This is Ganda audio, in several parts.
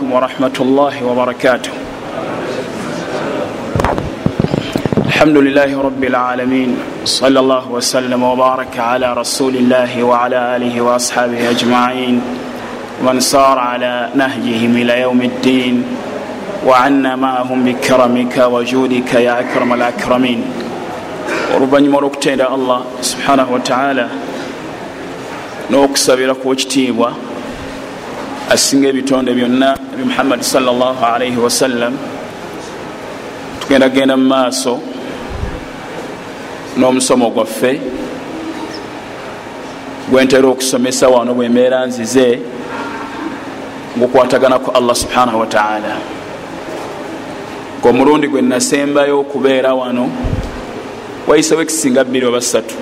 عليكم ورحمة الله وبركاته الحمد لله رب العالمين صلى الله وسلم وبارك على رسول الله وعلى آله وأصحابه أجمعين ومن سار على نهجهم إلى يوم الدين وعنا معهم بكرمك وجودك يا أكرم الأكرمين oluvannyuma olw'okutenda allah subhanahu wataala n'okusabira ku ekitiibwa asinga ebitonde byonna ebi muhammadi salaalaihi wasallam tugenda genda mu maaso n'omusomo gwaffe. Gwentera okusomesa wano bwembeera nzize gukwatagana ku allah subhanahu wataala ngaomulundi gwe nasembayo okubeera wano wayisewo ekisinga bbiri oba ssatu.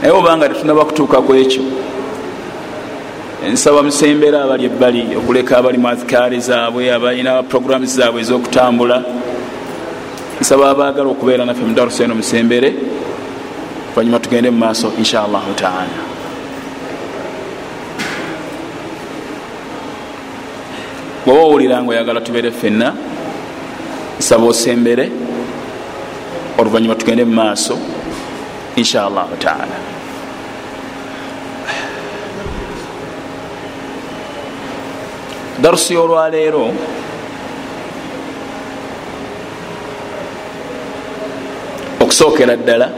Naye obanga tetunaba kutuuka ku ekyo nsaba musembera abali ebbali okuleka abali mu azikaari zaabwe abalina programu zaabwe ez'okutambula. Nsaba abaagala okubeera naffe mudarusa eno musembere oluvanyuma tugende mu maaso insha allahu taala. Bwaba owulira nga oyagala tubeere ffenna nsaba osembere oluvanyuma tugende mu maaso insha allahu taala darusi y'olwaleero okusookera ddala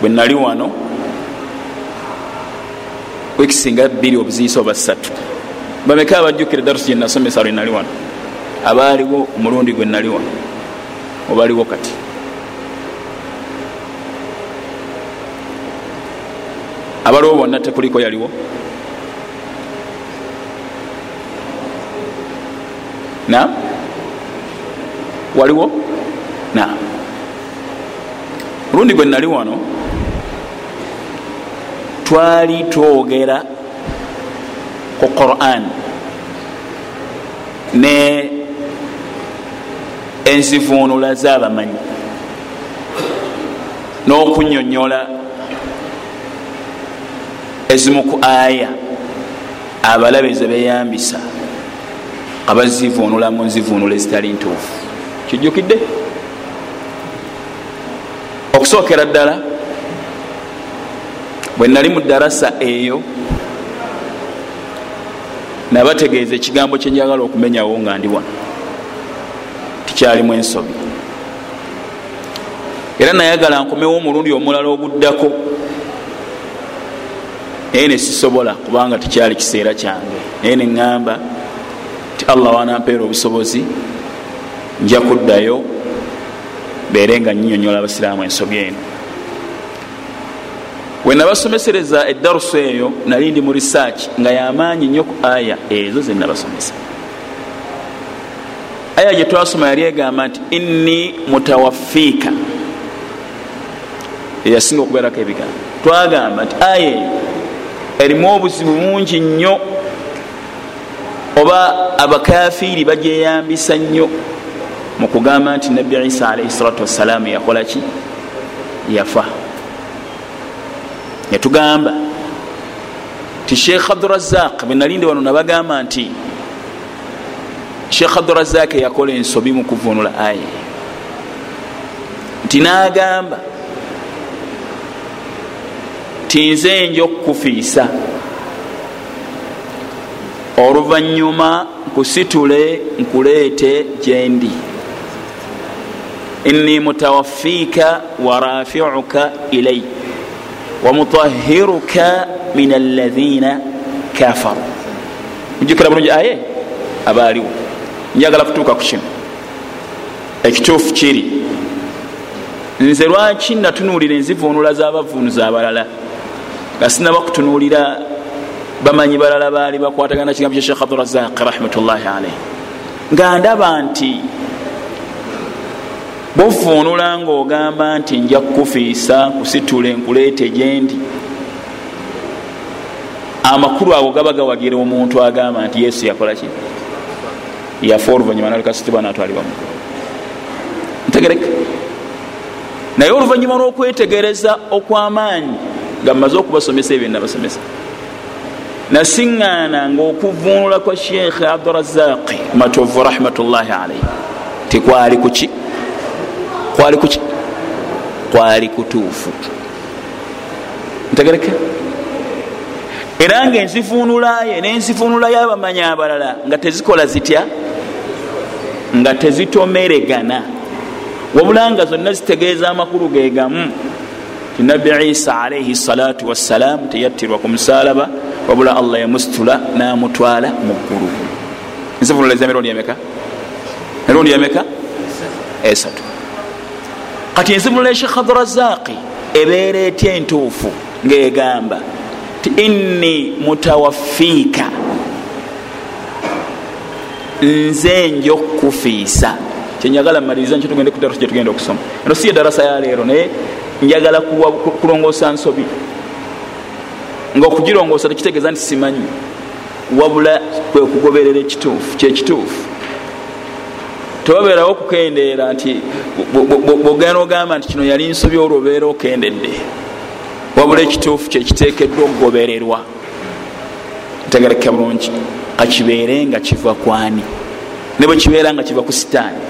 bwe nali wano wekisinga bbiri obuziisa oba ssatu. Bameka abajjukire darusi gyenasomesa lwe nali wano. Abaaliwo omulundi gwe nali wano obaliwo kati. Abaliwo bonna tekuliko yaliwo na? Waliwo? Na. Mulundi gwe nali wano twali twogera ku quran ne enzivuunula z'abamanyi n'okunyonyola ezimu ku aya abalabe ze beyambisa abazivuunulamu nzivuunula ezitali ntuufu. Kijjukidde? Okusookera ddala bwe nali mu darasa eyo nabategeeza ekigambo kyenjagala okumenyawo nga ndi wano. Tikyalimu ensobi. Era nayagala nkomewo omulundi omulala oguddako. Naye nesisobola kubanga tikyali kiseera kyange. Naye neŋŋamba allah wanampeera obusobozi nja kuddayo beere nga nyinyonyola abasiraamu ensobi eno. Wenabasomesereza eddarusu eyo nali ndi mu research nga yamaanyi nnyo ku aya ezo zenabasomesa aya gyetwasoma yali egamba nti inni mutawaffiika. Eyasinga okubeerako ebigambo. Twagamba nti aya eyo erimu obuzibu bungi nnyo oba abakafiiri bagyeyambisa nnyo mu kugamba nti nabbi isa alaihi salatu wassalaamu yakola ki? Yafa. Netugamba ti sheekh abdurazaq bwenalinde wano nabagamba nti sheekh abdurazaq yakola ensobi mu kuvunula aya. Nti nagamba ti nze nja okukufiisa oluvanyuma nkusitule nkuleete gyendi inni mutawaffiika warafiuka ilai wamutahiruka min alaina kafaru. Mujukira bulungi aye? Abaaliwo. Njagala kutuuka ku kino. Ekituufu kiri. Nze lwaki natunuulira enzivuunula z'abavuunuzi abalala nga sinaba kutunuulira bamanyi balala baali bakwatagana kigambo kya shekh abdurazaq rahmatullahi alaih nga ndaba nti bovuunula ngaogamba nti nja kukufiisa nkusitule nkuleete gyendi amakulu ago gaba gawagira omuntu agamba nti yesu yakola ki? Yafa oluvanyuma nalikasitibwa natwalibwamu ntegereka naye oluvanyuma lwokwetegereza okwamaanyi nga mmaze okubasomesa ebyo nabasomesa nasiŋŋaana ngaokuvunula kwa sheekh abdurazaqi matovu rahmatullahi alaihi tikwali kuki kwali kuki kwali kutuufu. Ntegereke. Era nga enzifunulaye nenzifunula yabamanyi abalala nga tezikola zitya? Nga tezitomeregana. Wabula nga zonna zitegeeza amakulu gegamu nabbi isa alaihi salatu wassalamu teyattirwa ku musalaba wabula allah yamusitula namutwala mu ggulu. Nzifunula za mirundi emeka? Mirundi emeka? Esatu. Kati enzibunula eshekh abdurazaqi ebeera etya entuufu ngaegamba ti inni mutawaffiika nze njokufiisa kyenyagala mmaliriza nkyo tugende kudarasa gyetugenda okusoma. Eno si edarasa yaleero naye njagala kulongoosa nsobi. Nga okugirongoosa tekitegeeza nti simanyi. Wabula kwe kugoberera ekituufu kyekituufu tewabeerawo okukendeera nti bwogenda ogamba nti kino yali nsobi olwo obeera okendedde. Wabula ekituufu kyekiteekeddwa okugobererwa. Ntegereka bulungi. Kakibeere nga kiva kwani ne bwe kibeera nga kiva ku sitaani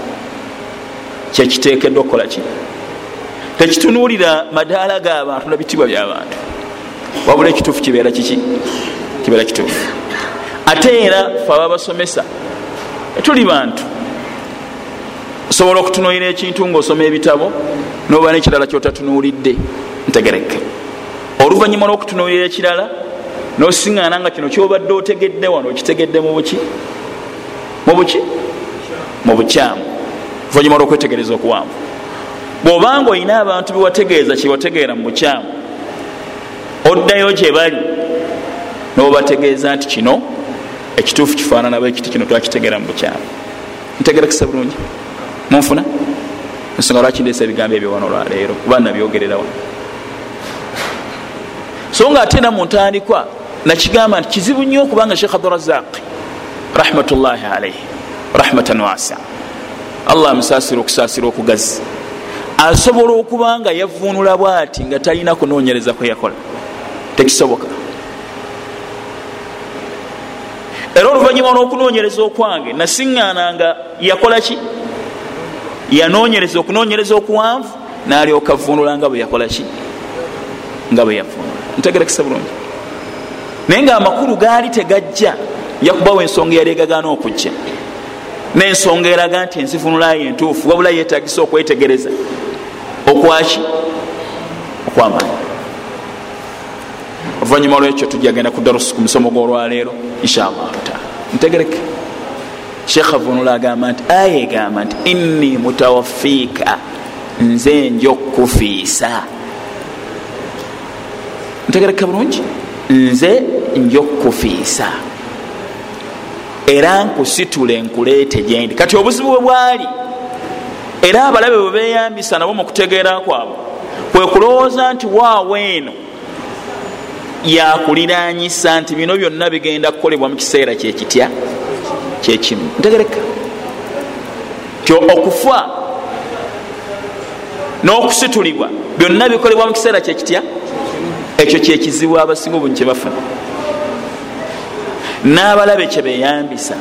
kyekiteekeddwa okukolaki tekitunuulira madaala g'abantu nabitibwa byabantu. Wabula ekituufu kibeera kiki? Kibeera kituufu. Ate era fe ababasomesa tuli bantu. Osobola okutunuulira ekintu ngaosoma ebitabo noba nekirala kyotatunuulidde ntegereke. Oluvanyuma lwokutunuulira ekirala nosiŋana nga kino kyobadde otegedde wano okitegedde mubuki mubuki mu bukyamu. Oluvanyuma lwokwetegereza okuwanvu bwobanga olina abantu bewategeeza kyewategeera mu bukyamu oddayo gye bali nobategeeza nti kino ekituufu kifaanana bwekiti kino twakitegeera mu bukyamu. Ntegerekesa bulungi? Munfuna? Ensonga lwaki ndeesa ebigambo ebyo wano lwaleero kuba nabyogerera wano. So nga ate era muntandikwa nakigamba nti kizibu nnyo okubanga shekh abdurazaq rahmatullahi alaihi rahmatan wasia allah amusaasira okusaasira okugazi asobola okuba nga yavunula bwati nga talina kunonyereza kweyakola tekisoboka. Era oluvanyuma lwokunonyereza okwange nasiŋŋananga yakola ki? Yanonyereza okunonyereza okuwanvu nalyoka vunula nga bwe yakola ki? Nga bwe yavunula ntegerekesa bulungi. Naye nga amakulu gaali tegajja njakubawo ensonga eyali egagaana okujja. Nensonga eraga nti enzivunulayo entuufu wabula yetagisa okwetegereza okwaki? Okwamaanyi oluvanyuma lwekyo tujagenda ku darusi ku musomo gwolwaleero inshallahu taala. Ntegereke. Sheekh avunula agamba nti aya egamba nti inni mutawaffiika nze njokufiisa ntegereka bulungi? Nze njokufiisa era nkusitule nkuleete gyendi kati obuzibu bwe bwali era abalabe bwe beyambisa nabo mukutegeera kwabwe kwe kulowooza nti waawe eno yakuliranyisa nti bino byonna bigenda kukolebwa mu kiseera kyekitya kyekimu ntegereka. Ti okufa n'okusitulibwa byonna bikolebwa mu kiseera kyekitya ekyo kyekizibu abasinga obungi kyebafuna n'abalabe kyebeyambisa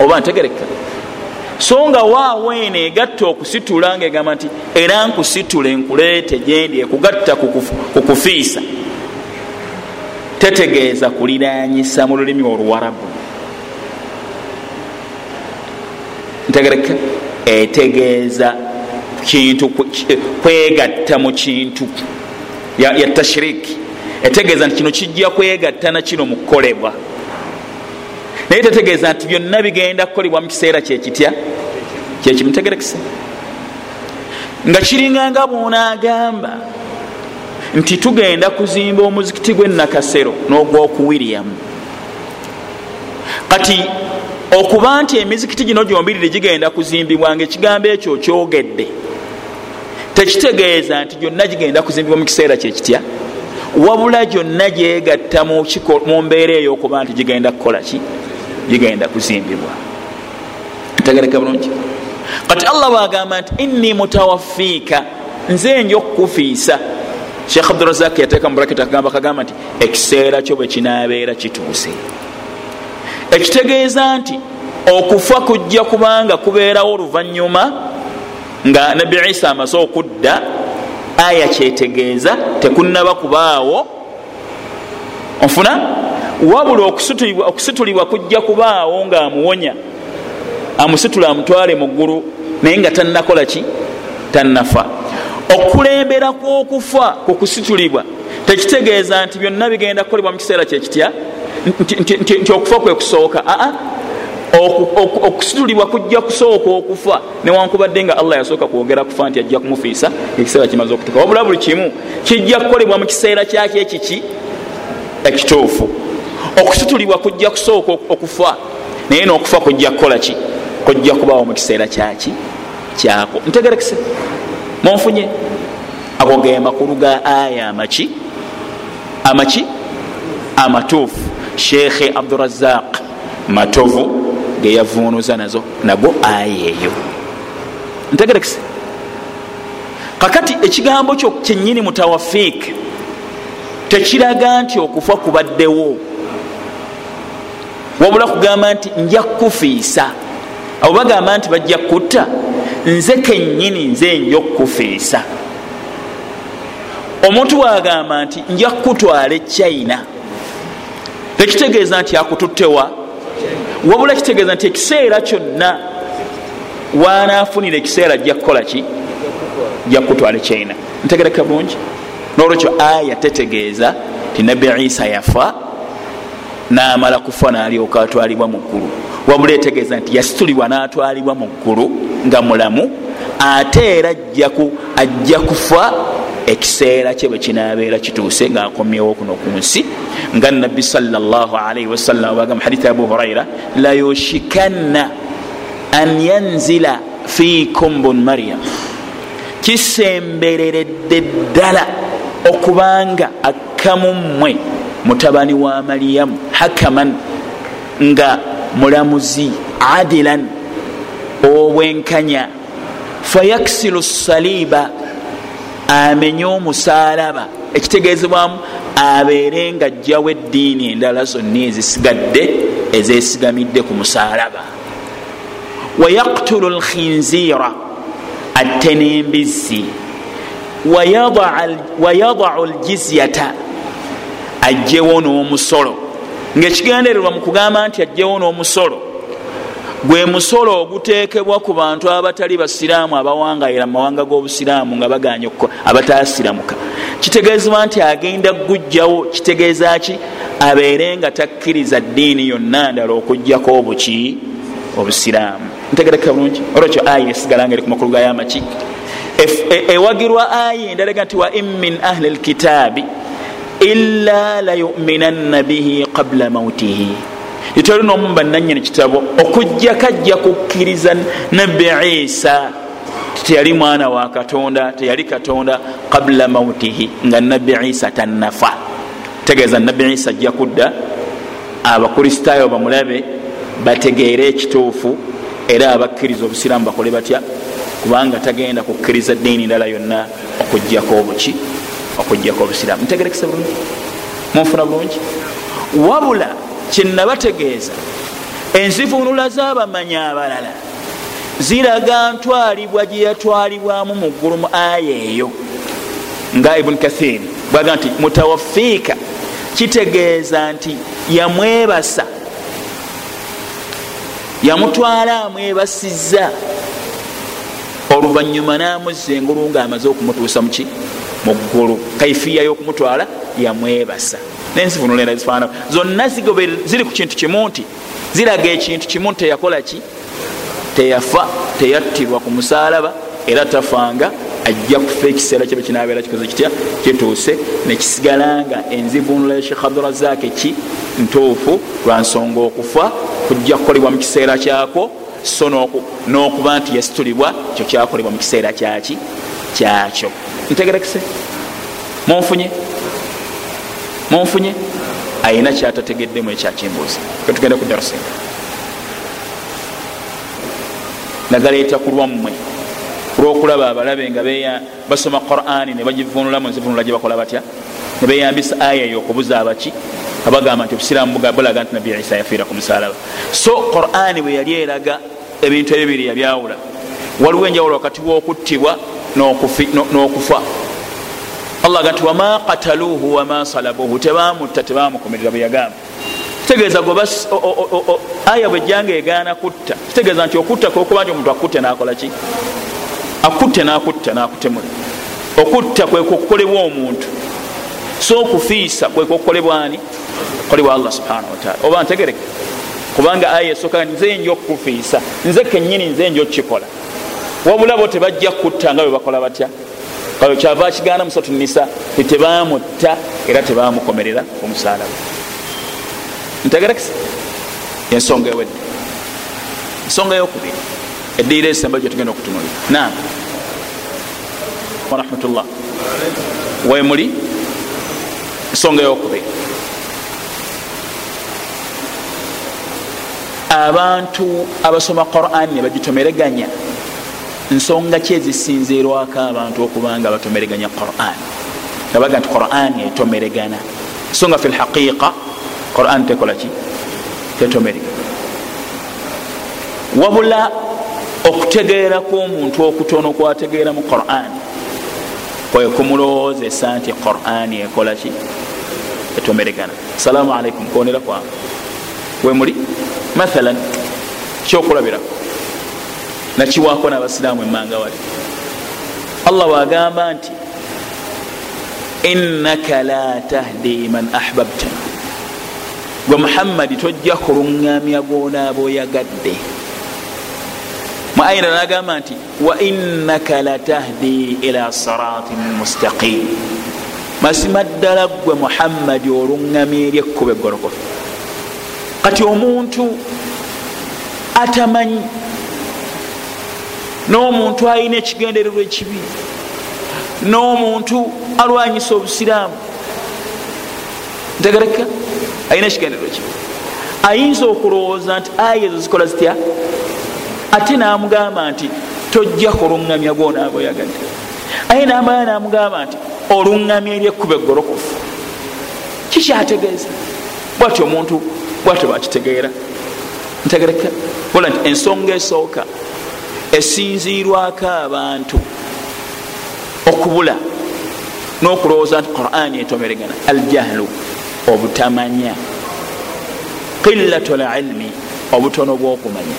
oba ntegereka so nga waaweeno egatta okusitula ngaegamba nti era nkusitule nkuleete gyendi ekugatta ku kufiisa. Tetegeeza kuliranyisa mu lulimi oluwarabu. Ntegereka etegeeza kintu kwegatta mu kintu ya, tashiriki etegeeza nti kino kijja kwegatta nakino mu kukolebwa. Naye tetegeeza nti byonna bigenda kukolebwa mu kiseera kyekitya kyekimutegerekise nga kiringa nga bwonaagamba nti tugenda kuzimba omuzikiti gwenakasero n'ogwokuwiriyamu kati okuba nti emizikiti gino gyombirire gigenda kuzimbibwa nga ekigambo ekyo kyogedde tekitegeeza nti gyonna gigenda kuzimbibwa mu kiseera kyekitya wabula gyonna gyegatta mu mbeera ey'okuba nti gigenda kukola ki? Gigenda kuzimbibwa. Ntegereka bulungi kati allah bwagamba nti inni mutawaffiika nze nja okukufiisa. Sheekh abdurazak yateeka mu braket akagamba kagamba nti ekiseera kyo bwe kinaabeera kituuse. Ekitegeeza nti okufa kujja kubanga kubeerawo oluvanyuma nga nabbi isa amaze okudda aya kyetegeeza tekunaba kubaawo. Onfuna? Wabula okusitulibwa kujja kubaawo ngaamuwonya amusitula amutwale mu ggulu naye nga tannakola ki? Tannafa. Okulembera kwokufa kukusitulibwa tekitegeeza nti byonna bigenda kukolebwa mu kiseera kyekitya nti okufa kwe kusooka aa? Okusitulibwa kujja kusooka okufa. Newankubadde nga allah yasooka kwogera kufa nti ajja kumufiisa ekiseera kimaze okutuka wabula buli kimu kijja kukolebwa mu kiseera kyakyo ekiki ekituufu. Okusitulibwa kujja kusooka okufa. Naye nokufa kujja kukola ki kujja kubawo mu kiseera kyaki kyako. Ntegerekese. Munfunye ago ge makulu ga aya amaki? Amaki? Amatuufu. Sheekhe abdurazaq matovu geyavunuza nazo nago aya eyo. Ntegerekese. Kakati ekigambo kyo kyenyini mutawafiik tekiraga nti okufa kubaddewo. Wabula kugamba nti nja kukufiisa abo bagamba nti bajja kutta. Nze kenyini nze nja okukufiisa. Omuntu wagamba nti nja kukutwala echina tekitegeeza nti akututtewa wabula kitegeeza nti ekiseera kyonna wanafunira ekiseera jja kukola ki? Jja kukutwala echina ntegereka bulungi? Nolwekyo aya tetegeeza ti nabbi isa yafa namala kufa nalyoka atwalibwa mu ggulu wabula etegeeza nti yasitulibwa natwalibwa mu ggulu nga mulamu ate era ajja kufa ekiseera kye bwe kinabeera kituuse ngaakomyewo kuno ku nsi nga nabbi salaalii wasallam bagamba hadithi abu huraira layushikanna an yanzila fiikum bun maryam. Kisembereredde ddala okubanga akamummwe mutabani wa mariyamu hakaman nga mulamuzi adilan obwenkanya fayaksiru saliba amenye omusalaba. Ekitegeezebwamu abeere nga ajjawo eddiini endala zonna ezisigadde ezesigamidde ku musalaba. Wayaktulu lkhinziira atte n'embizzi. Wayadau ljizyata ajjewo n'omusolo ngaekigendererwa mu kugamba nti ajjewo n'omusolo gwe musolo oguteekebwa ku bantu abatali basiraamu abawangayira mu mawanga g'obusiraamu nga baganya abatasiramuka kitegeezebwa nti agenda gujjawo kitegeeza ki? Abeere nga takkiriza ddiini yonna ndala okugjako obuki obusiraamu. Ntegereka bulungi. Olwekyo aya esigala nga eri ku makulu gayo amaki ewagirwa aya endalaga nti wa in min ahli lkitaabi illa layuminanna bihi qabla mautihi litwali nomu bananyini kitabo okujja kajja kukkiriza nabbi isa teyali mwana wa katonda teyali katonda qabla mautihi nga nabbi isa tannafa. Tegeeza nabbi isa ajja kudda abakristaayo bamulabe bategeere ekituufu era abakkiriza obusiraamu bakole batya? Kubanga tagenda kukkiriza ddiini ndala yonna okugjako obuki okugjako obusiraamu. Ntegerekesa bulungi? Munfuna bulungi? Wabula kyenabategeeza enzivunula z'abamanyi abalala ziraga ntwalibwa gye yatwalibwamu mu ggulu mu aya eyo. Nga ibuni kathiri bwaga nti mutawafiika kitegeeza nti yamwebasa yamutwala amwebasizza. Oluvanyuma namuzza engulu ngaamaze okumutuusa muki mu ggulu. Kaifiya y'okumutwala yamwebasa. Nensivunula enazifaana zonna ziri ku kintu kimu nti ziraga ekintu kimu teyakola ki? Teyafa teyattirwa ku musalaba era tafanga ajja kufa ekiseera kyebe kinabeera kikoze kitya? Kituuse nekisigala nga enzivunula ya shekh abdurazak ki ntuufu lwansonga okufa kujja kukolebwa mu kiseera kyako so n'okuba nti yasitulibwa kyo kyakolebwa mu kiseera kyaki? Kyakyo ntegerekese. Munfunye munfunye ayina kyatategeddemu ekyakimbuuza ketugenda ku darusinga nagaleeta ku lwammwe? Olwokulaba abalabe nga basoma qurani nebagivunulamu nzivunula gye bakola batya? Nebeyambisa aya eyo okubuza abaki abagamba nti obusiraamu bulaga nti nabi isa yafiira ku musalaba so qurani bwe yali eraga ebintu ebibiri yabyawula. Waliwo enjawulo wakati wokuttibwa n'okufa. Allah ga nti wama qataluuhu wama salabuuhu. Tebamutta tebamukomerera bwe yagamba. Kitegeeza gwe aya bwe jjanga egaana kutta. Kitegeeza nti okutta kwokuba nti omuntu akutte nakolaki akutte nakutta nakutemula. Okutta kwekukukolebwa omuntu. So okufiisa kwekukukolebwa ani? Kolebwa allah subhanahu wataala oba ntegereke? Kubanga aya esooka nze nja okukufiisa nze kenyini nze nja okukikola wabula bo tebajja kutta nga bwe bakola batya. Kyava kigaana musatu nisa titebamutta era tebamukomerera omusalaba ntegerekisa ensonga ewedde. Ensonga yokubiri eddiira esemba gyetugenda okutunulira nam warahmatullah wemuli ensonga yokubiri abantu abasoma quran ne bagitomereganya nsonga ki ezisinzirwako abantu okubanga batomereganya quran? Gabaga nti quran etomeregana. Ensonga fi lhaqiqa quran tekolaki tetomeregana. Wabula okutegeera kwomuntu okutono kwategeera mu quran kwekumulowozesa nti quran ekolaki etomeregana. Assalamu alaikum kwonera kwange wemuli? Mathalan kyokulabirako nakiwaako nabasiraamu emanga wali. Allah wagamba nti innaka la tahdi man ahbabta. Gwe muhammadi tojja kuluŋŋamya gwonaaba oyagadde mu ayina nagamba nti wa innaka latahdi ila siratin mustaqim. Masima ddala gwe muhammadi oluŋŋamya eri ekkuba eggolokofu. Kati omuntu atamanyi n'omuntu alina ekigendererwa ekibi. N'omuntu alwanyisa obusiraamu. Ntegereka alina ekigendererwa ekibi. Ayinza okulowooza nti aya ezo zikola zitya? Ate namugamba nti tojja kuluŋŋamya gwonaaba oyagadde aye namala namugamba nti oluŋŋamya eri ekkuba eggolokofu kikyategeeza bwati omuntu bwatyo bakitegeera ntegereka bola nti ensonga esooka esinzirwako abantu okubula n'okulowooza nti qurani etomeregana. Aljahlu obutamanya. Qillatu lilmi obutono bwokumanya.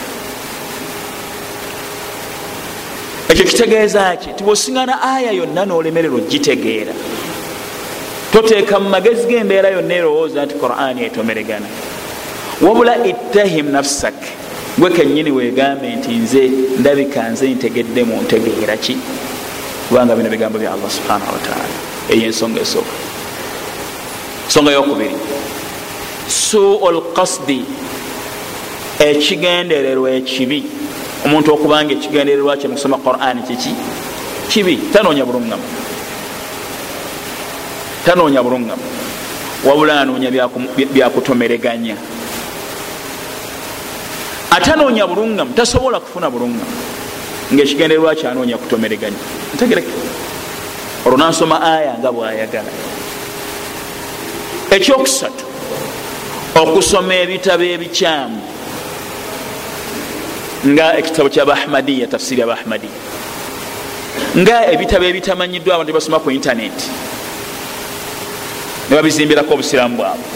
Ekyo kitegeeza ki? Tibwosiŋana aya yonna n'olemererwa ogitegeera. Toteeka mu magezi gembeera yonna erowooza nti qurani etomeregana. Wabula ittahim nafsak gwe kenyini wegambe nti nze ndabika nze ntegedde mu ntegeera ki? Kubanga bino bigambo bya allah subhanahu wataala eyo ensonga esooka. Ensonga yokubiri. Suu lkasdi ekigendererwa ekibi. Omuntu okubanga ekigendererwa kye mukusoma qurani kiki kibi. Tanoonya buluŋgamu tanoonya buluŋgamu wabula anoonya byakutomereganya atanoonya buluŋgamu tasobola kufuna buluŋgamu ngaekigendererwa kyanoonya kutomereganya. Ntegereke. Olwo nansoma aya nga bwayagala. Ekyokusatu okusoma ebitabo ebikyamu. Nga ekitabo kyabahmadiya tafsiri abahmadiya nga ebitabo ebitamanyiddwa abantu basoma ku intaneti. Nebabizimbirako obusiramu bwabwe.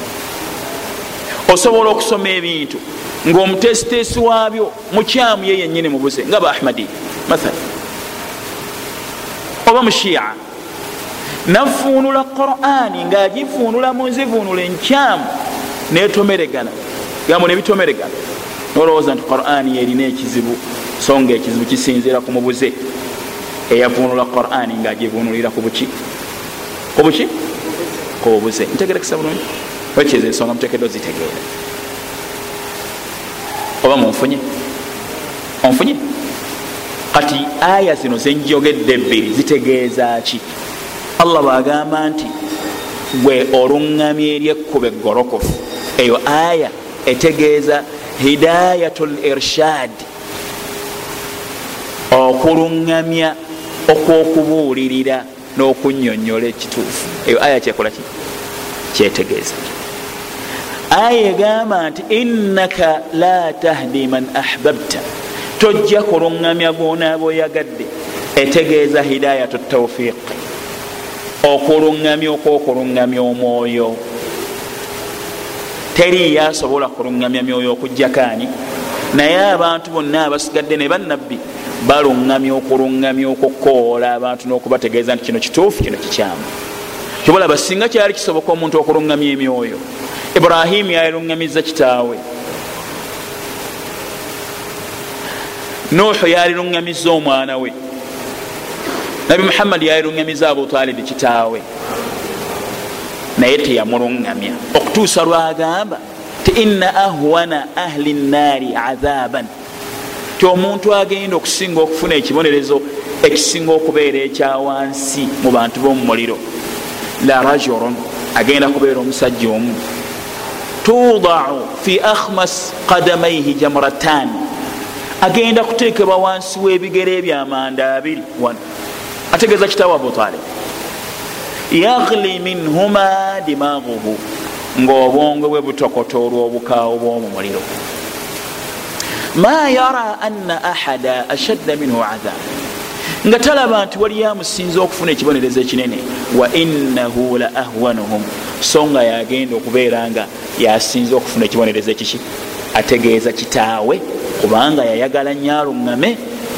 Osobola okusoma ebintu ngaomutesitesi waabyo mukyamu ye yenyini mubuze nga bahmadiya mathala oba mushiya nafunula qurani ngaagifunula muzivunula enkyamu netomeregana. Gambo nebitomeregana. Nolowooza nti qurani yerina ekizibu so nga ekizibu kisinzira ku mubuze eyavunula qurani ngaagivunulira kubuki kubuki kububuze ntegerekesa bulungi. Wekiza ensonga mutekedde ozitegeera oba munfunye? Onfunye kati aya zino zenjogedde ebbiri zitegeeza ki? Allah bwagamba nti gwe oluŋŋamya eri ekkuba eggolokofu. Eyo aya etegeeza hidayatu l irshad okuluŋŋamya okwokubuulirira n'okunyonyola ekituufu. Eyo aya kyekola ki? Kyetegeeza aya egamba nti innaka la tahdi man ahbabta. Tojja kuluŋŋamya gwonaaba oyagadde etegeeza hidayatu tawfiq okuluŋŋamya okwokuluŋŋamya omwoyo. Teriyo asobola kuluŋŋamya myoyo okujjakaani naye abantu bonna abasigadde ne bannabbi baluŋŋamya okuluŋŋamya okukoola abantu n'okubategeeza nti kino kituufu kino kikyamu kyobalaba singa kyali kisoboka omuntu okuluŋŋamya emyoyo iburahimu yaliluŋŋamiza kitaawe. Nuuhu yaliluŋŋamiza omwana we. Nabi muhammadi yaliluŋŋamiza abutalibi kitaawe. Naye teyamuluŋŋamya okutuusa lwagamba ti inna ahwana ahli nnaari azaban ti omuntu agenda okusinga okufuna ekibonerezo ekisinga okubeera ekyawansi mu bantu b'omumuliro la rajulun agenda kubeera omusajja omu tudau fi akhmas kadamaihi jamratan agenda kuteekebwa wansi w'ebigere ebyamanda abiri ategeeza kitaawe abutalib yagli minhuma dimaguhu ngaobwongo bwe butokota olw'obukaawo bw'omumuliro ma yara anna ahada ashadda minhu adhab nga talaba nti waliyo amusinza okufuna ekibonerezo ekinene wa innahu la ahwanuhum. So nga yagenda okubeera nga yasinza okufuna ekibonerezo ekiki. Ategeeza kitaawe kubanga yayagala nnyo aluŋŋame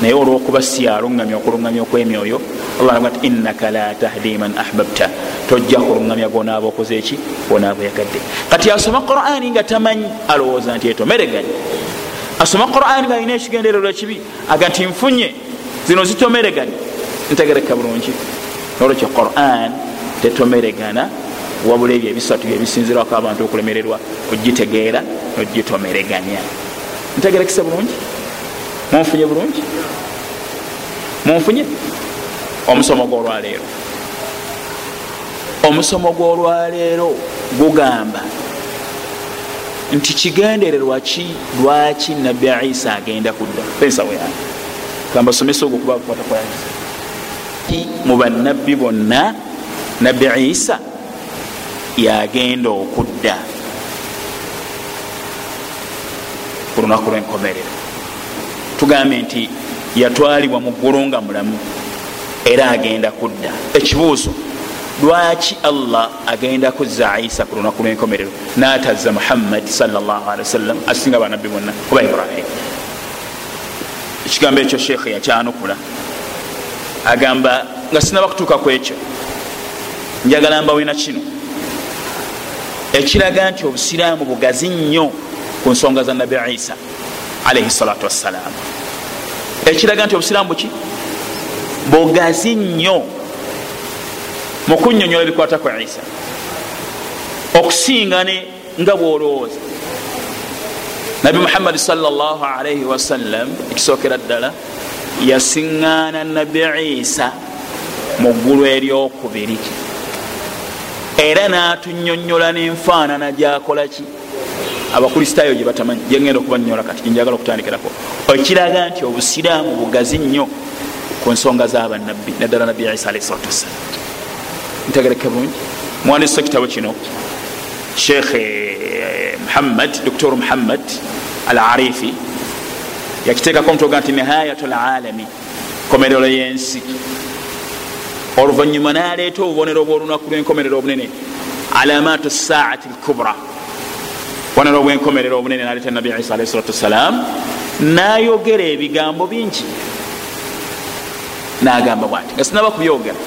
naye olwokuba si yaluŋŋamya okuluŋŋamya okwemyoyo allah ti innaka la tahdi man ahbabta. Tojja kuluŋŋamya gonaaba okoze eki gonaaba yagadde kati asoma qurani nga tamanyi alowooza nti etomereganye asoma quran ngaalina ekigendererwa kibi aga nti nfunye zino zitomereganye ntegereka bulungi. Nolwekyo quran tetomeregana wabula ebyo ebisatu byebisinzirwako abantu okulemererwa ogitegeera nogitomereganya. Ntegerekesa bulungi? Munfunye bulungi? Munfunye? Omusomo gwolwaleero. Omusomo gwolwaleero gugamba nti kigendererwa ki lwaki nabbi isa agenda kudda? Ensawo yange kambasomesa ogwo kuba kukwata kwayanisa mu bannabbi bonna nabbi isa yagenda okudda ku lunaku lwenkomerero. Tugambye nti yatwalibwa mu ggulu nga mulamu era agenda kudda. Ekibuuzo lwaki allah agenda kuzza isa ku lunaku lwenkomerero natazza muhammadi sawasalam asinga banabbi bonna? Oba ibrahim ekigambo ekyo sheekhe yakyanukula. Agamba nga sinaba kutuuka ku ekyo njagala mbawena kino. Ekiraga nti obusiraamu bugazi nnyo ku nsonga za nabbi isa alaihi salatu wassalam ekiraga nti obusiraamu buki? Bugazi nnyo mukunyonyola ebikwata ku isa. Okusingane nga bwolowooza nabi muhammadi salaalaihi wasallam ekisookera ddala yasiŋŋaana nabi isa mu ggulu eryokubiri. Era n'atunyonyola n'enfaanana gyakolaki abakristaayo gye batamanyi gyengenda okubanyonyola kati gyenjagala okutandikirako. Ekiraga nti obusiraamu bugazi nnyo ku nsonga z'abannabbi naddala nabbi isa alaihi salatu wassalam ntegereke bulungi. Muwandisa ekitabo kino sheekh muhammad doktor muhammad al arifi yakiteekako mutoga nti nihayat lalami komerero yensi oluvanyuma naleeta obubonero bwolunaku lwenkomerero obunene alamatu saati lkubra bubonero bwenkomerero obunene naleeta nabi isa alahi salatu wassalam nayogera ebigambo bingi nagamba bwati nga sinaba kubyogera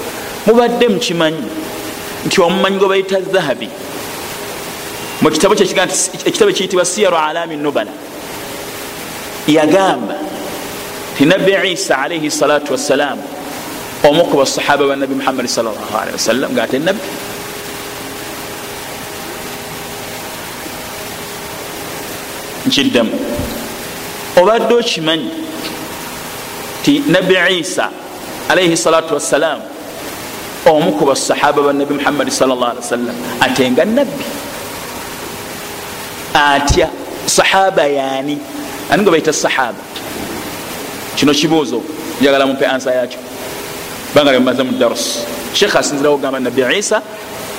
mubadde mukimanyi nti omumanyi gwe bayita zahabi mukitabo ekitabo ekiyitibwa siyaru alami nubala. Yagamba ti nabbi isa alaihi salatu wassalam omu ku basahaba ba nabi muhammadi salllahalihi wasallam ngaate nabbi nkiddamu. Obadde okimanyi ti nabbi isa alaihi salatu wassalam omu ku basahaba ba nabi muhammadi sawasalam ate nga nabbi atya sahaba yaani? Ani nga baita sahaba? Kino kibuuzo njagala mumpe ansa yakyo banga lyomumaze mu darus sheekh asinzirawo ogamba nabi isa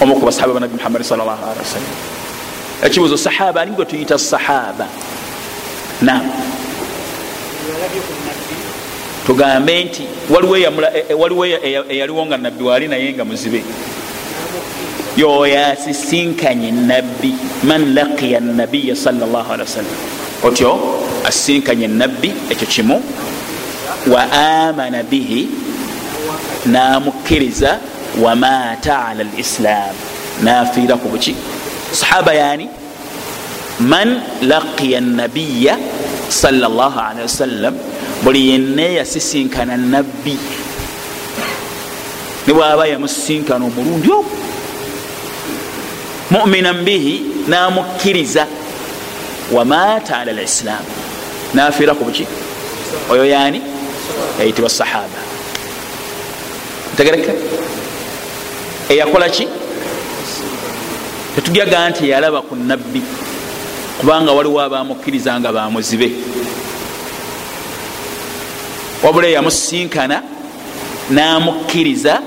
omu ku basahaba banabi muhammadi sawasalam ekibuzo sahaba ani gwe tuyita sahaba? Nam tugambe nti waliwo eyaliwo nga nabbi waali naye nga muzibe yoyasisinkanye nabbi man laqiya nabiya sawasalam otyo asisinkanye nabbi ekyo kimu wa amana bihi namukkiriza wamaata ala lislam nafiira ku buki sahaba yani man laqiya nabiya wasallam buli yenna yasisinkana nabbi ne bwaba yamusisinkana omulundi ogwo muminan bihi namukkiriza. Wamaata ala lislam nafiira ku buki? Oyo yani yayitibwa sahaba. Ntegereka eyakola ki? Tetugyaga nti yalaba ku nabbi kubanga waliwo abamukkiriza nga bamuzibe wabula eyamusinkana namukkiriza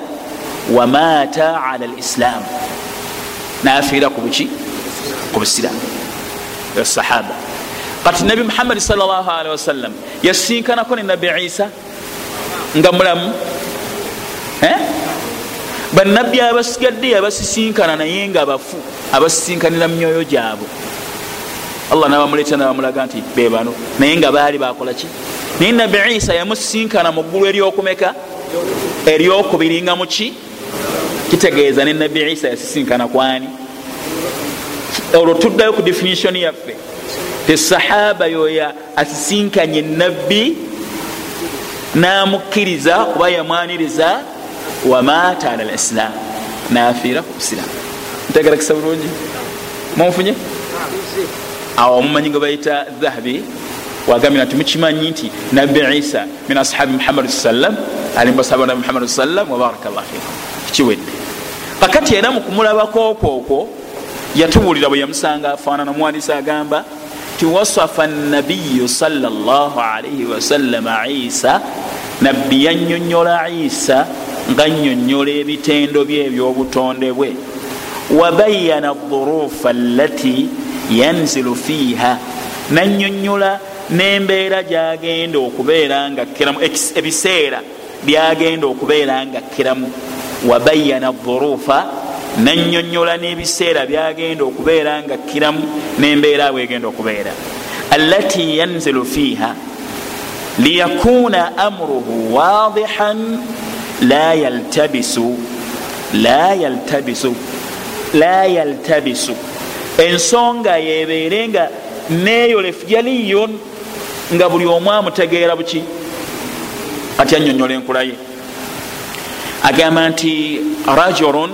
wamaata ala lislaamu nafiira ku buki? Ku busiraamu sahaba. Kati nabi muhammadi salli wasallam yasinkanako ne nabi isa? Nga mulamu? Banabbi abasigadde yabasisinkana naye nga bafu abasisinkanira mu myoyo gyabwe. Allah nabamuleeta nabamulaga nti bebano naye nga baali bakolaki naye nabi isa yamusisinkana mu ggulu eryokumeka? Eryokubiringa muki kitegeeza ne nabi isa yasisinkana kwani? Olwo tuddayo ku definition yaffe. Tesahaba yoya asisinkanye nabbi namukkiriza kuba yamwaniriza wamaata ala lislam nafiira ku busiramu ntegerakisa bulungi? Munfunye? Awo mumanyi nga bayita dhahabi wagambye nti mukimanyi nti nabbi isa min ashabi muhammadi sallam ali mubasaba nabi muhammadi sallam wabaraka llah fikum kikiwedde kakati era mukumulabako okwo okwo yatubuulira bwe yamusanga afaanana muwandiisi agamba ti wasafa nabiyu salaalaihi wasallama isa. Nabbi yanyonyola isa nga nyonyola ebitendo bye ebyobutonde bwe. Wabayana dhurufa allati yanzilu fiiha. Nanyonyola nembeera gyagenda okubeera nga kiramu ebiseera byagenda okubeera nga kiramu wabayana dhurufa nanyonyola n'ebiseera byagenda okubeera nga kiramu nembeera bwegenda okubeera. Allati yanzilu fiiha liyakuna amuruhu wadihan la yaltabisu la yaltabisu la yaltabisu. Ensonga yebeere nga neyolefu yaliyo nga buli omu amutegeera buki? Ati anyonyola enkulaye agamba nti rajulun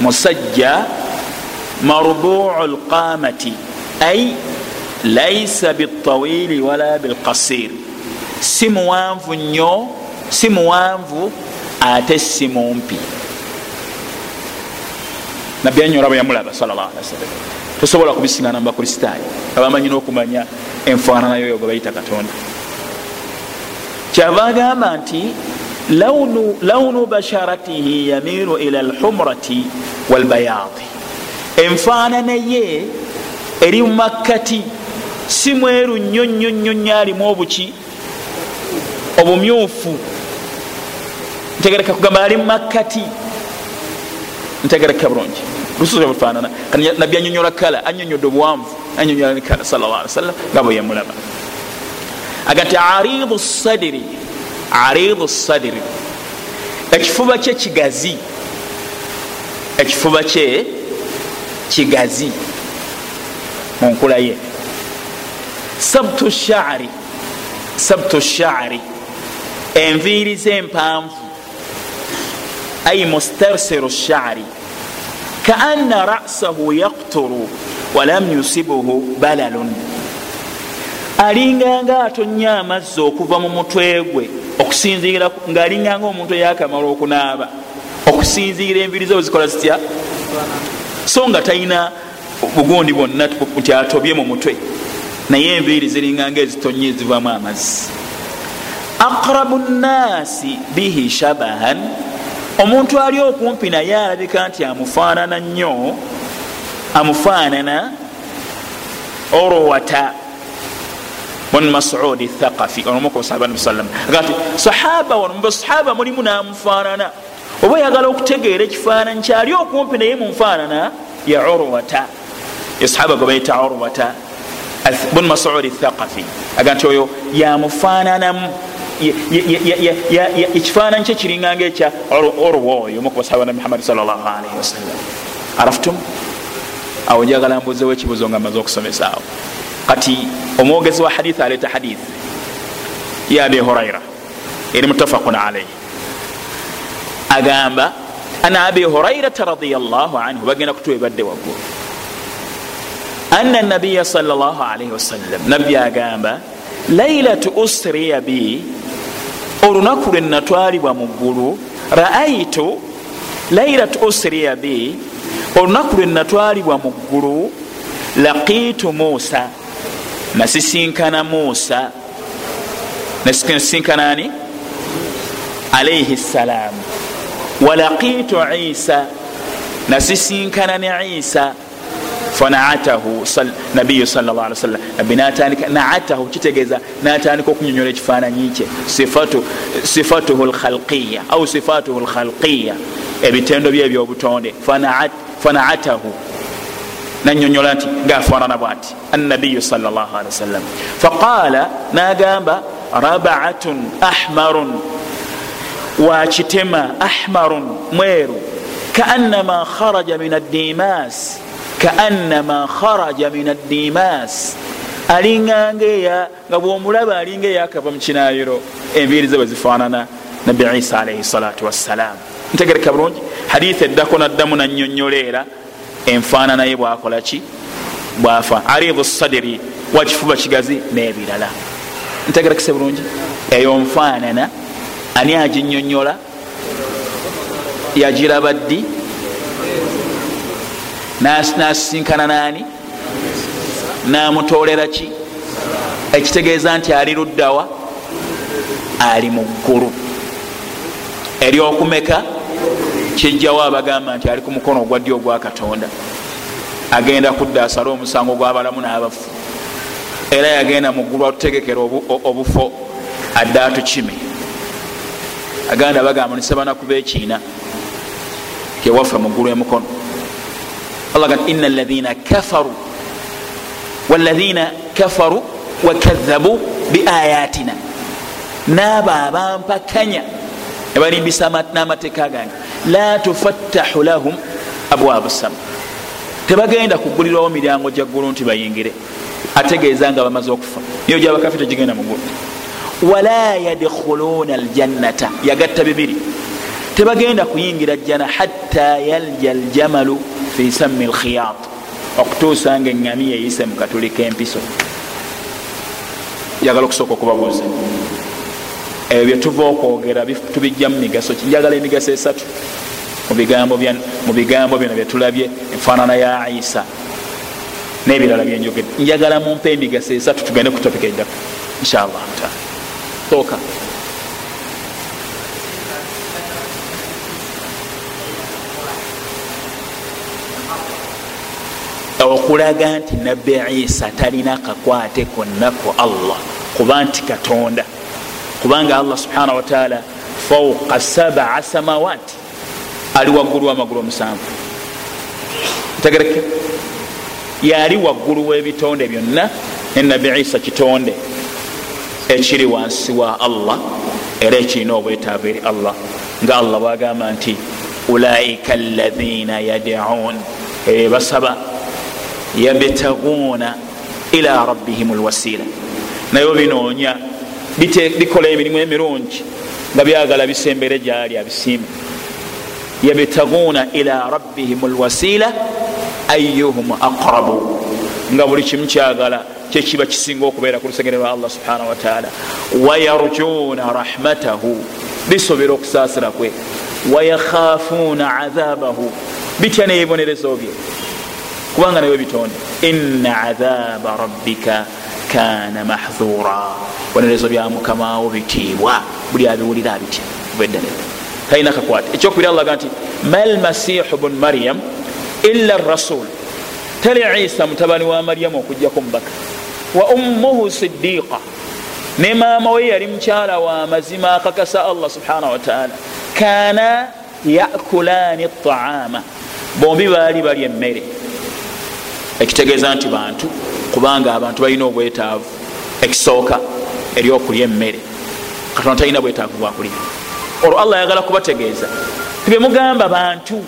musajja marbuu lqamati ay laisa bitawili wala bilkasir si muwanvu nnyo si muwanvu ate si mumpi. Nabbi anyola bwe yamulaba sawasalam tosobola kubisingana mubakristaayo abamanyi n'okumanya enfaananayo yo gwe bayita katonda. Kyava agamba nti launu basharatihi yamiru ila lhumrati walbayaadi enfaanana ye eri mumakkati si mweru nnyo nnyo nnyo nnyo alimu obuki obumyufu. Ntegereka kugamba ali mumakkati ntegereka bulungi lusuza bufaanana nabbi anyonyola kala anyonyodde obuwanvu anyonyola ne kala salla sallam nga bwe yamulaba aga nti aridu sadiri aridu sadiri ekifuba kye kigazi. Ekifuba kye kigazi. Munkula ye. Sabtu shaari sabtu shaari enviiri z'empanvu. Ay mustarsiru shaari kaana rasahu yakturu walam yusibuhu balalun alinganga atonya amazzi okuva mu mutwe gwe okusinziira ngaalinganga omuntu eyakamala okunaaba okusinziira enviri ze wezikola zitya so nga talina bugundi bwonna nti atobye mu mutwe naye enviiri ziringanga ezitonye ezivamu amazzi aqrabu nnasi bihi shabahan omuntu ali okumpi naye alabika nti amufaanana nnyo amufaanana orowata bun masudi thaqafi onomukosabanbisalati sahaba wonmusahaba mulimu namufaanana. Oba oyagala okutegeera ekifaananyi kyali okumpi naye munfaanana ya urwata esahaba gwe bayita urwata bun masudi thaqafi aga nti oyo yamufaananamu ekifaananyi kye kiringanga ekya orwa oyo omukubasahaba nabi muhammadi salllahalaihi wasallam araftum? Awo njagala mbuzewo ekibuzo nga maze okusomesaawo kati omwogezi wa hadith aleeta hadith ya abi huraira eri mutafaqun alaihi agamba ana abi hurairata radiallah anhu bagenda kutuwa ebadde waggulu. Ana nabiya salaalaihi wasallam nabbi agamba lailatu usriya bi olunaku lwe natwalibwa mu ggulu raaitu lailatu usriya bi olunaku lwe natwalibwa mu ggulu laqiitu muusa. Nasisinkana muusa. Nasisinkana ani? Alaihi ssalaamu walaqitu isa nasisinkana ne isa fanaatahu nabiyu sawasalam nabi natandika naatahu kitegeeza natandika okunyonyola ekifaananyi kye. Sifatuhu lkhalqiya au sifatuhu lkhalqiya ebitendo bye ebyobutonde. Fanaatahu. Nanyonyola nti ngaafaanana bwati. Annabiyu sawasalam faqaala nagamba rabaatun ahmarun. Wakitema ahmarun mweru. Kaannama kharaja min addimas kaannama kharaja min addimas alinganga nga bwomulaba alinga eyakava mukinayiro enviiri ze bwe zifaanana nabi isa alaihi salatu wassalam ntegereka bulungi. Haditha eddako naddamu nanyonyoleera enfaanana ye bwakolaki bwafa. Aridu sadiri wakifuba kigazi nebirala. Ntegerekese bulungi. Eyo nfaanana ani aginyonyola yagiraba ddi nasisinkana nani? Namutolera ki? Ekitegeeza nti ali luddawa ali mu ggulu. Eryokumeka kijjawo abagamba nti ali ku mukono ogwa ddyo ogwa katonda. Agenda kudda asale omusango gwabalamu n'abafu. Era yagenda mu ggulu atutegekera obufo adde atukime. Aganda bagamba nisebanakuba ekiina kewaffe mu ggulu emukono allah gat ina alaina kafaru walaina kafaru wakadhabu biayatina naabo abampakanya nebalimbisa n'amateeka gange la tufattahu lahum abwabu sama tebagenda kugulirwawo miryango gya ggulu nti bayingire ategeeza nga bamaze okufa niyo gyabakafe tegigenda muggulu wala yadkhuluna aljannata yagatta bibiri tebagenda kuyingira jjana hatta yalja aljamalu fi sami lkhiyat okutuusa nga eŋŋami yeyise mu katuli k'empiso njagala okusooka okubabuuza. Ebyo byetuva okwogera tubijja mu migaso kinjagala emigaso esatu. Mu bigambo bino byetulabye enfaanana ya isa n'ebirala byenjogedde njagala mumpa emigaso esatu tugende ku topika eddako. Inshallah taala sooka okulaga nti nabbi isa talina kakwate konna ku allah. Kuba nti katonda. Kubanga allah subhanahu wataala fauqa sabaa samawati. Ali waggulu wamagulu omusanvu. Ntegereke yali waggulu w'ebitonde byonna ne nabbi isa kitonde ekiri wansi wa allah era ekirina obwetaavu eri allah. Nga allah bwagamba nti ulaika alaina yadun basaba yabtaguuna ila rabbihim lwasila naye obinoonya bikola emirimu emirungi nga byagala bisembere gyali abisiime yabtaguuna ila rabbihim lwasila ayuhum aqrabu nga buli kimu kyagala kyekiba kisinga okubeera ku lusegere lwa allah subhanahu wataala wayarjuuna rahmatahu bisobera okusaasira kwe. Wayakhafuuna adhabahu bitya nebibonerezo bye kubanga naye bitonde. Ina adhaba rabbika kana mahdhura bonerezo bya mukamawo bitiibwa buli abiwulira abitya bweddalera talina kakwata ekyokubiri allaga nti malmasihu bun maryam illa rasul tali isa mutabani wa maryamu okujjako mubaka. Wa ummuhu sidiqa ne maama we yali mukyala wa mazima akakasa allah subhanahu wataala kana yakulani taama bombi baali bali emmere ekitegeeza nti bantu kubanga abantu balina obwetaavu ekisooka eri okulya emmere. Katonda talina bwetaavu bwakulya olwo allah ayagala kubategeeza. Tibemugamba bantu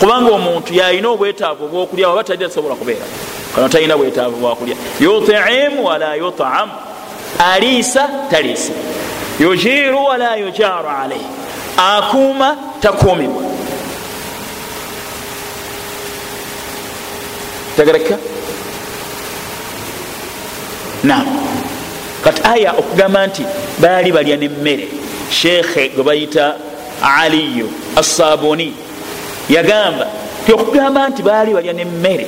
kubanga omuntu yalina obwetaavu obwokulya waba talina tasobola kubeera katonda talina bwetaavu bwakulya yutimu wala yutamu aliisa taliisa. Yujiru wala yujaru alaihi akuuma takuumibwa tegereka nam kati aya okugamba nti baali balya nemmere. Sheekhe gwe bayita aliyu assabuni yagamba ti okugamba nti baali balya nemmere.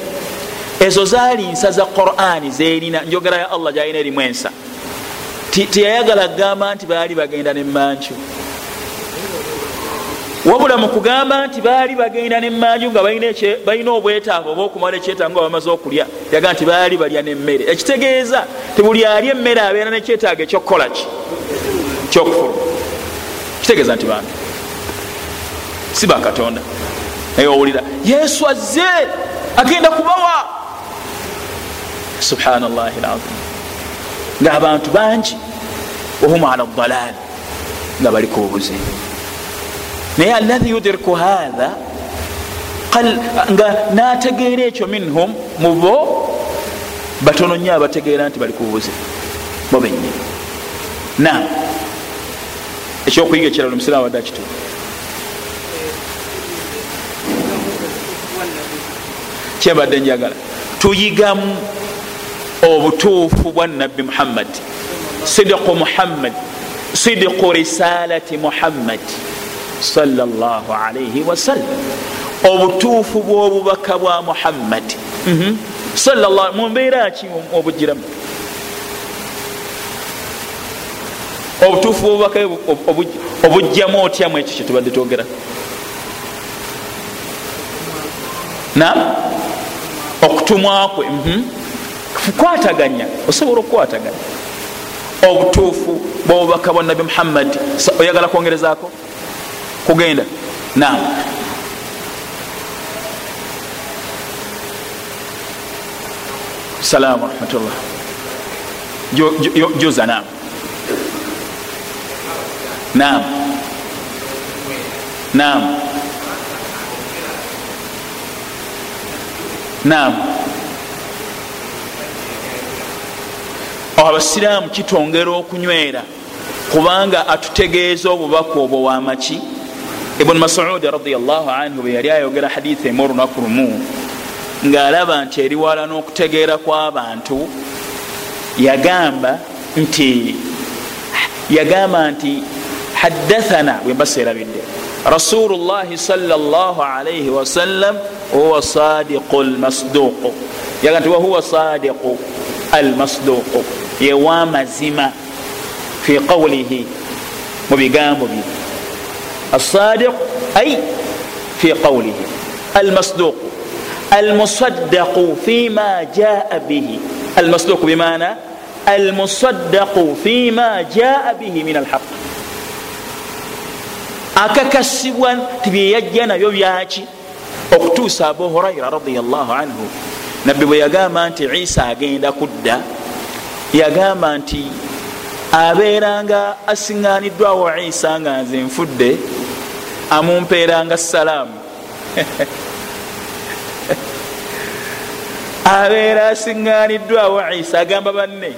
Ezo zaali nsa za qurani zerina njogera ya allah gyalina erimu ensa. Tiyayagala kugamba nti baali bagenda nemanju wabula mu kugamba nti baali bagenda nemanju nga balina obwetaavu oba okumala ekyetaago nga bamaze okulya yaga nti baali balya nemmere. Ekitegeeza ti buli ali emmere abeera nekyetaago ekyokukolaki kyokufuluma kitegeeza nti bantu. Si bakatonda naye owulira yesu azze agenda kubawa. Subhanallahi lazim ngaabantu bangi wahum ala dalal nga bali kububuze naye alahi yudiriku hatha nga nategeera ekyo minhum mubo batono nnyo abategeera nti bali kububuze bo benyini nam ekyokuyiga ekirala omusiraamu wadde akituufu kyembadde njagala tuyigamu obutuufu bwa nabbi muhammad sidiku muhammad sidiku risalati muhammad salllah alaihi wasallam obutuufu bwobubaka bwa muhammad. Mumbeera ki obugiramu? Obutuufu bwobubaka obujjamu otyamu ekyo kyetubadde twogera? Nam okutumwa kwe. Kwataganya osobola okukwataganya. Obutuufu bwobubaka bwa nabi muhammad. Oyagala kwongerezaako kugenda nam salaamu rahmatullah juza nam nam nam nam abasiraamu kitongera okunywera kubanga atutegeeza obubaka obwo wamaki ibuni masudi radiallahu anhu bwe yali ayogera haditha emu olunaku lumu ngaalaba nti eriwala n'okutegeera kw'abantu yagamba nti yagamba nti haddathana bwe mbaseerabidde rasulu llahi salllah alaihi wasallam huwa sadiqu lmasduqu yaga nti wahuwa sadiqu almasduqu yewamazima fi qawlihi mu bigambo bye asadiq ay fi qawlihi almasduqu almusaddaqu fima jaa bihi almasduqu bimana almusaddaqu fima jaa bihi min alhaq akakasibwa ti byeyajja nabyo byaki okutuusa abu huraira radiallahu anhu nabbi bwe yagamba nti isa agenda kudda yagamba nti abeeranga asiŋganiddwawo isa nga nze nfudde amumpeeranga salaamu. Abeera asiŋŋaniddwawo isa agamba banne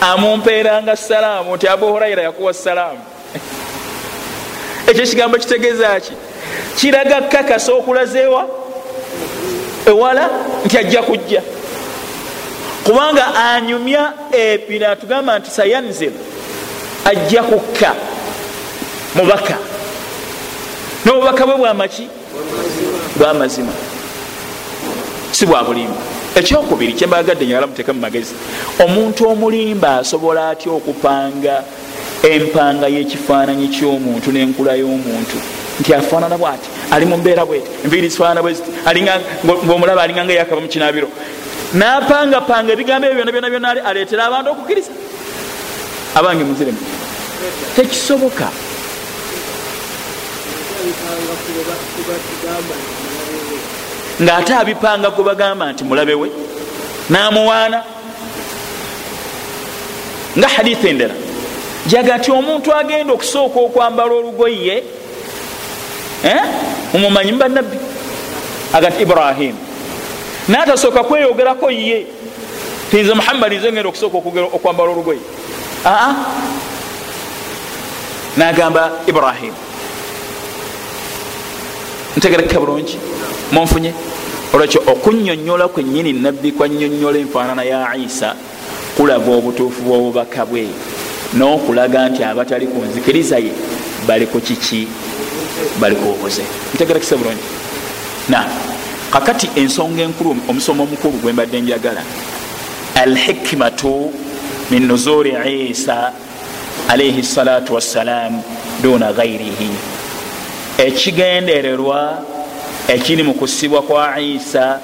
amumpeeranga salaamu nti abu huraira yakuwa salaamu. Ekyo ekigambo kitegeeza ki? Kiraga kakasa okulazeewa ewala nti ajja kujja. Kubanga anyumya ebino atugamba nti sayanzil ajja kukka mubaka n'obubaka bwe bwamaki? Bwamazima. Si bwa bulimba. Ekyokubiri kyembagadde nyagala muteeka mu magezi. Omuntu omulimba asobola atya okupanga empanga y'ekifaananyi ky'omuntu n'enkula y'omuntu? Nti afaanana bwati? Ali mu mbeera bweti? Enviiri zifaanana bweziti ngaomulaba alinga nga yakava mu kinabiro napangapanga ebigambo ebyo byona byona byona aleetera abantu okukkiriza abange muziremu tekisoboka ng'ate abipanga gwe bagamba nti mulabe we n'amuwaana. Nga haditha endala jaga nti omuntu agenda okusooka okwambala olugoye mumumanyi mubanabbi agati ibrahimu natasooka kweyogerako ye. Tinze muhammadi nze ngenda okusooka okwambala olugoye? Aa nagamba ibrahimu ntegerekeka bulungi. Munfunye. Olwekyo okunyonyola kwenyini nabbi kwanyonyola enfaanana ya isa kulaga obutuufu bwobubaka bwe n'okulaga nti abatali ku nzikiriza ye bali ku kiki? Bali ku bubuze ntegerekisa bulungi. Na kakati ensonga enkulu omusomo omukulu gwembadde njagala. Alhikimatu min nuzuri isa alaihi salatu wassalam duna gairihi ekigendererwa ekiri mu kusibwa kwa isa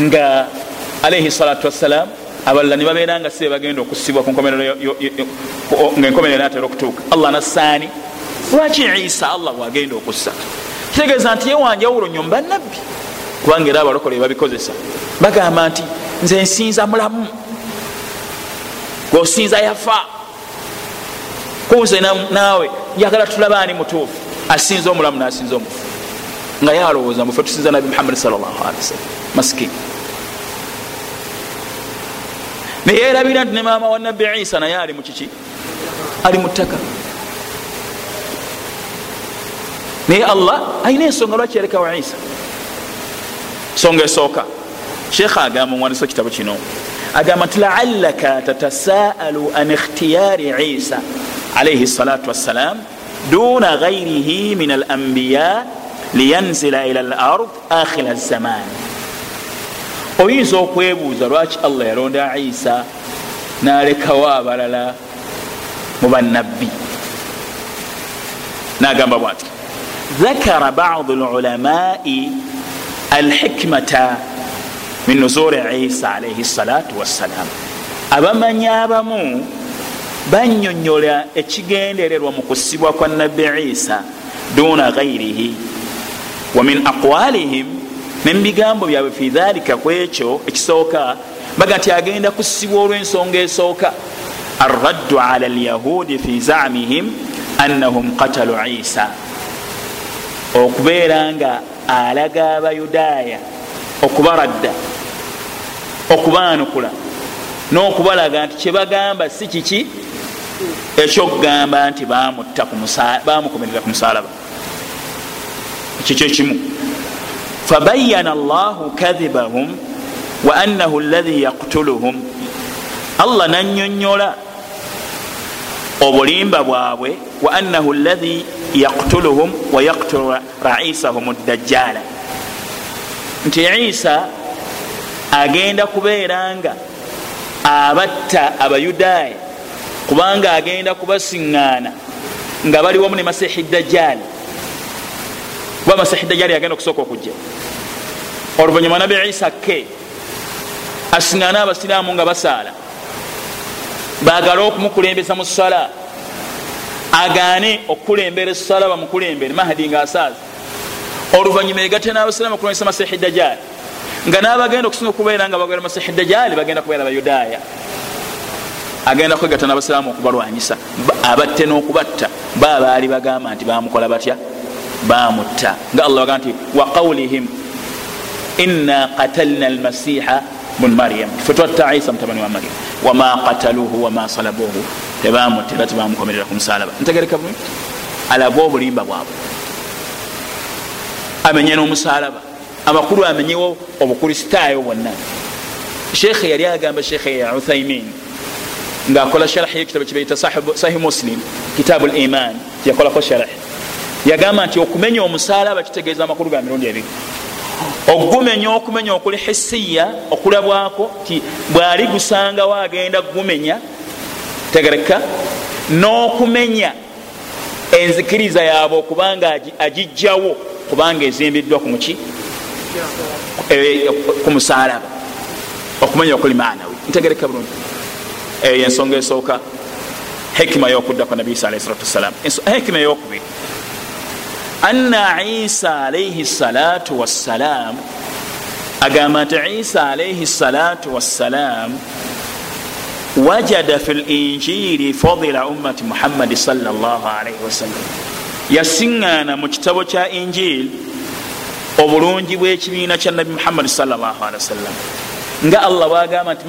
nga alaihi salatu wassalam abalala nibabeera nga sibe bagenda okusibwa nga enkomerero natera okutuuka. Allah nassaani lwaki isa allah wagenda okussa? Kitegeeza nti yewanjawulo nyo mubannabbi kubanga era abalokole babikozesa. Bagamba nti nze nsinza mulamu. Gweosinza yafa. Kunze naawe njagala tulabaani mutuufu asinza omulamu nasinza omufu. Nga yalowooza mufe tusinza nabi muhammadi salllahalwasallam masikini neyerabira nti ne maama wa nabbi isa naye ali mukiki ali mu ttaka. Naye allah ayina ensonga lwaki yarekawo isa? Songa esooka. Sheekha agamba muwandiso kitabo kino agamba nti laallaka tatasaalu an ikhtiyari isa alaihi salatu wassalam duna gairihi min al ambiya liyanzila ila al ard akhira zamaani oyinza okwebuuza lwaki allah yalonda isa nalekawo abalala mu bannabbi? Nagamba bwati ذكر بعض العلماء الحكمة من نزول عيسى عليه الصلاة والسلام أبمن يابمو banyonyola ekigendererwa mu kusibwa kwa nabbi isa duna gairihi wa min aqwalihim nemubigambo byabwe fi dhalika kwekyo ekisooka baga nti agenda kusibwa olw'ensonga esooka. Arraddu ala lyahudi fi zamihim annahum qatalu isa. Okubeera nga alaga abayudaaya okubaradda okubaanukula n'okubalaga nti kyebagamba si kiki ekyokugamba nti bamukomerera ku musalaba ekyo kyekimu fabayana allahu kadhibahum wa annahu allahi yaktuluhum allah nanyonyola obulimba bwabwe wa annahu allahi yaktuluhum wa yaktulu raisahum dajjala nti isa agenda kubeera nga abatta abayudaaya kubanga agenda kubasiŋŋaana nga bali wamu ne masihi dajjali kuba masihi dajjali agenda okusooka okujja. Oluvanyuma nabi isa ke asiŋŋaane abasiraamu nga basaala. Bagale okumukulembesa mu sala agaane okukulembera esala bamukulembere mahadi nga asaaza oluvanyuma egate n'abasiraamu okulembesa masihi dajjali nga nabagenda okusinga okubeera nga bagera masihi dajjali bagenda kubeera bayudaaya agenda kwegata nabasiraamu okubalwanyisa. Abatte n'okubatta. Ba baali bagamba nti bamukola batya? Bamutta nga allah baga nti waqaulihim ina qatalna almasiha bun maryam. Fe twatta isa mutabani wa maryam. Wama qataluhu wama salabuhu. Tebamutte era tebamukomerera ku musalaba ntegereka bulungi alaga obulimba bwabwe. Amenye n'omusalaba amakulu amenyewo obukristaayo bwonna. Sheekhe yali agamba sheekhe ya uthaimin ngaakola sharahi yekitabo kibaita sahi muslim kitabu liman yakolako sharahi yagamba nti okumenya omusalaba kitegeeza amakulu ga mirundi ebiri. Ogumenya okumenya okuli hisiya okulabwako ti bwali gusangawo agenda gumenya tegereka n'okumenya enzikiriza yaabwe okubanga agijjawo kubanga ezimbiddwa ku muki ku musalaba okumenya okuli maanawi. Ntegereka bulungi eyo yensonga esooka. Hekima yokuddako nabi isa alahi salatu wassalam hekima eyokubiri. Anna isa alaihi salatu wassalam agamba nti isa alaihi salatu wassalam wajada fi linjiri fadila ummati muhammadi salllah alaihi wasallam. Yasiŋŋaana mu kitabo kya injiri obulungi bw'ekibiina kya nabi muhammadi salllah alihi wasallam. Nga allah bwagamba nti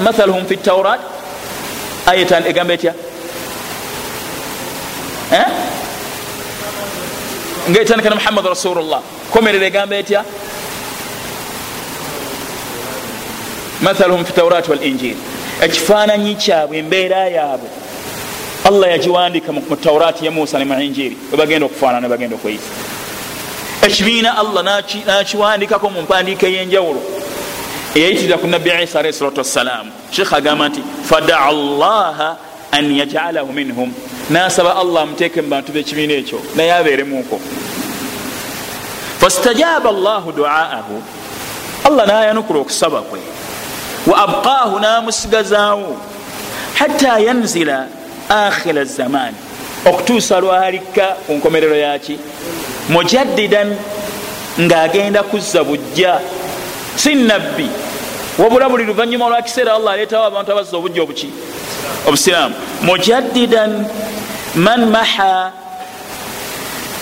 mathaluhum fi taurat ayatan egamba etya? Ngaetandika na muhammadu rasulullah. Komerera egamba etya? Mathaluhum fi taurati walinjiri ekifaananyi kyabwe embeera yaabwe allah yagiwandika mu taurati ya musa ne mu injiri webagenda okufaanana webagenda okweyisa ekibiina allah nakiwandikako mu mpandiika ey'enjawulo eyayitirira ku nabbi isa alahi salatu wassalaamu sheekh agamba nti fadaa llaha an yajalahu minhum. Nasaba allah amuteeke mu bantu bekibiina ekyo naye abeeremuko fastajaba llahu duaahu. Allah nayanukula okusaba kwe. Wa abqaahu namusigazaawo. Hatta yanzila akhira zamaani okutuusa lwalikka ku nkomerero yaki mujaddidan ng'agenda kuzza bujja si nabbi wabula buli luvanyuma lwakiseera allah aleetawo abantu abazza obujja obuki? Obusiraamu. Mujaddidan man maha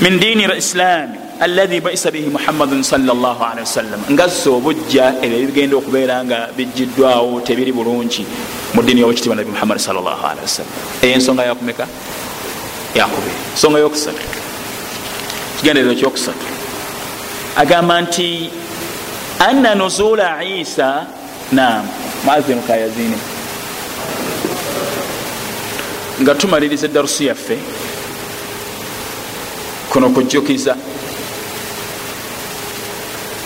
min diini lislaami alahi baisa bihi muhammadun salllah wasallam ngazza obujja ebyo ebigenda okubeera nga bijiddwawo tebiri bulungi mu ddiini yobukitiibwa nabi muhammadi salllah wasallam eyo ensonga yakumeka yakubiri ensonga yokusatu. Kigenderero kyokusatu agamba nti anna nuzula isa nam muazinu kayazini nga tumaliriza edarusi yaffe. Kuno kujjukiza.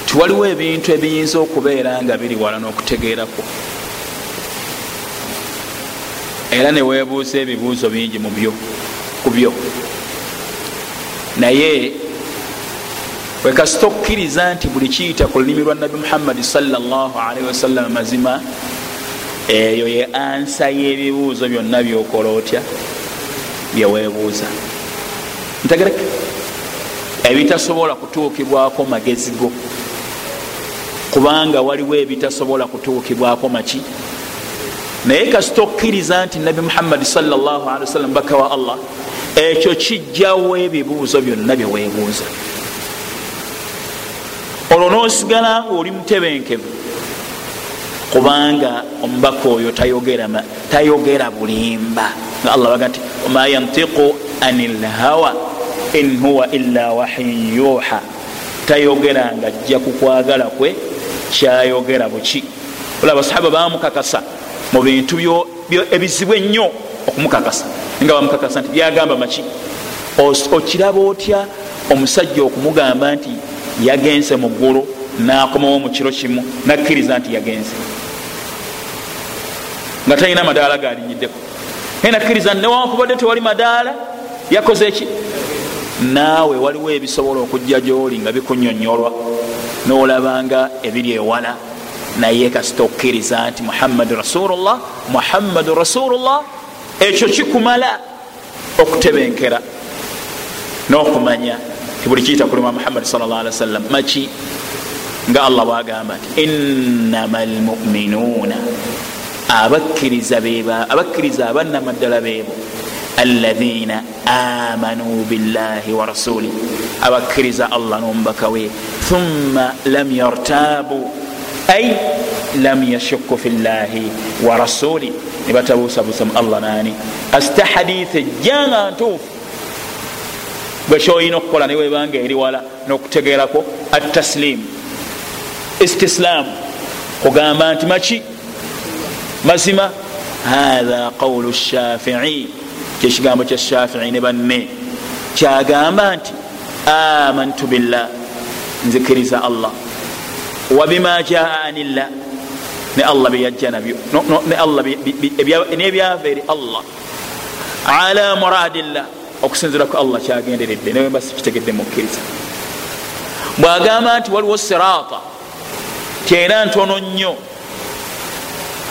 Tiwaliwo ebintu ebiyinza okubeera nga biri wala n'okutegeerako. Era neweebuuza ebibuuzo bingi mubyo ku byo. Naye wekasita okukkiriza nti buli kiyita ku lulimi lwa nabi muhammadi salllahalihi wasallam mazima eyo ye ansa y'ebibuuzo byonna byokola otya? Byeweebuuza ntegereke. Ebitasobola kutuukibwako magezi go. Kubanga waliwo ebitasobola kutuukibwako maki. Naye kasita okukkiriza nti nabi muhammadi sawasalam baka wa allah ekyo kijjawo ebibuuzo byonna byeweebuuza olwo nosigala nga oli mutebenkevu kubanga omubaka oyo tayogera bulimba. Nga allah baga nti wama yantiqu ani lhawa in huwa illa wahyin yuha. Tayogera nga ajja kukwagala kwe kyayogera buki olaba basahaba bamukakasa mu bintu ebizibu ennyo okumukakasa. Nga bamukakasa nti byagamba maki? Okiraba otya omusajja okumugamba nti yagenze mu ggulu nakomawo mu kiro kimu nakkiriza nti yagenze nga talina madaala galinyiddeko naye nakkiriza newakubadde tewali madaala yakoze eki naawe waliwo ebisobola okujja gyoli nga bikunyonyolwa nolabanga ebiri ewala naye kasita okukkiriza nti muhammadu rasulullah muhammadu rasulullah ekyo kikumala okutebenkera n'okumanya tibuli kiyita kulima ali wasallam maki? Nga allah bwagamba nti innama lmuminuuna abakkiriza abannamaddala beebo alaina amanuu billahi wa rasuli abakkiriza allah n'omubaka we thumma lam yartabu ay lam yashukku fi llahi wa rasuli ne batabuusabuusa mu allah nani kasita haditha ejjanga ntuufu bwekyoyina okukola newebanga eri wala n'okutegeerako ataslimu istislaamu kugamba nti maki? Mazima? Hatha qawlu shafii kyekigambo kya shafii ne banne. Kyagamba nti amantu billah nzikiriza allah. Wabima jaa anillah ne allah byeyajja nabyo. Nebyava eri allah. Ala muradillah okusinzira ku allah kyagenderedde newemba sikitegedde mukkiriza bwagamba nti waliwo sirata kyera ntono nnyo.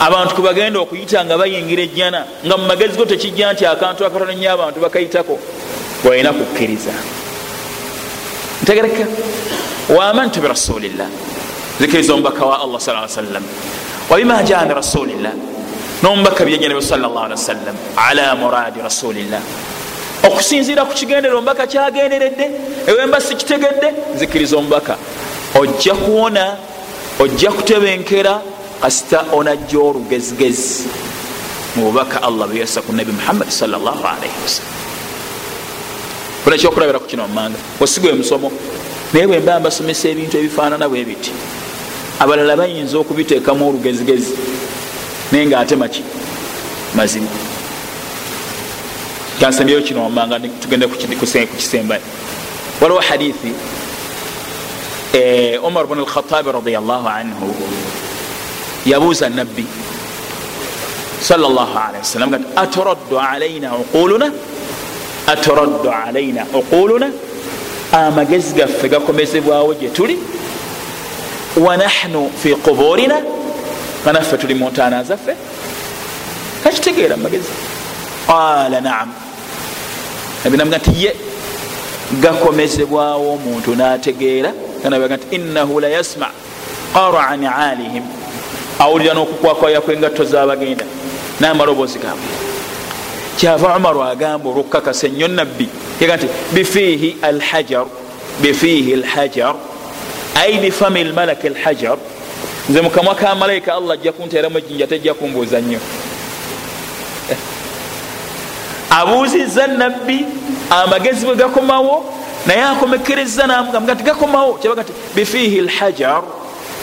Abantu kwebagenda okuyita nga bayingira ejjana nga mu magezi go tekijja nti akantu akatono nnyo abantu bakayitako bwalina kukkiriza. Ntegereka wamantu birasulillah zikiriza omubaka wa allah sa sallam. Wabima jaa bi rasulillah? Nomubaka byejja nabi salllah ali wasallam ala muradi rasulillah okusinziira ku kigendera omubaka kyagenderedde ewemba sikitegedde zikiriza omubaka. Ojja kuwona ojja kutebenkera kasita onajja olugezigezi. Mububaka allah bweyasa ku nabi muhammadi salllah alaihi wasallam kuna ekyokulabira ku kino mumanga osigwe musomo. Naye bwemba mbasomesa ebintu ebifaanana bwe biti. Abalala bayinza okubiteekamu olugezigezi. Naye nga ate maki? Mazima kansembyeyo kino wamanga tugende kukisembayo waliwo hadithi omar bn alkhatabi radiallah anhu yabuuza nabbi wasalam ati aturaddu alaina uquluna? Aturaddu alaina uquluna? Amagezi gaffe gakomezebwawo gye tuli? Wanahnu fi quburina? Nga naffe tuli mu ntaana zaffe? Kakitegeera mumagezi qala naam nabinaga nti ye gakomezebwawo omuntu nategeera ganabaga nti innahu la yasma qara nialihim awulira n'okukwakwaya kwengatto zabagenda n'amaloboozi gaabwe. Kyava umaru agamba olwokukakasa ennyo nabbi yega nti bifiihi alhajar bifiihi alhajar ai bifami lmalaki alhajar. Nze mukamwa ka malayika allah ajja kunteeramu ejjinja tejja kumbuuza nnyo abuuzizza nabbi amagezi bwe gakomawo naye akomekereza namuga nti gakomawo kyabaga nti bifiihi lhajar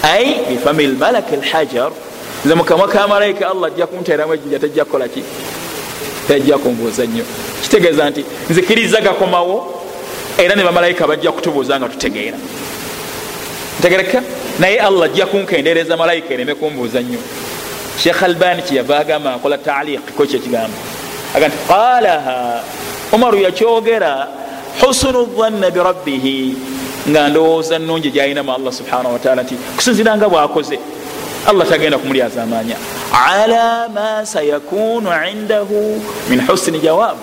ai bifami lmalaki lhajar. Nze mukamwa ka malayika allah ajja kunteeramu ejjinja tejja kukolaki tejja kumbuuza nnyo. Kitegeeza nti nzikiriza gakomawo era ne bamalayika bajja kutubuuza nga tutegeera. Ntegereka? Naye allah ajja kunkendereza malayika ereme kumbuuza nnyo. Shekh albani kyeyava agamba akola taliq ko kyekigambo aga nti qalaha omaru yakyogera husunu dhanna birabbihi nga ndowooza nungi gyalinamu allah subhanahu wataala nti kusinziranga bwakoze allah tagenda kumulyaza amaanya ala ma sayakunu indahu min husini jawab.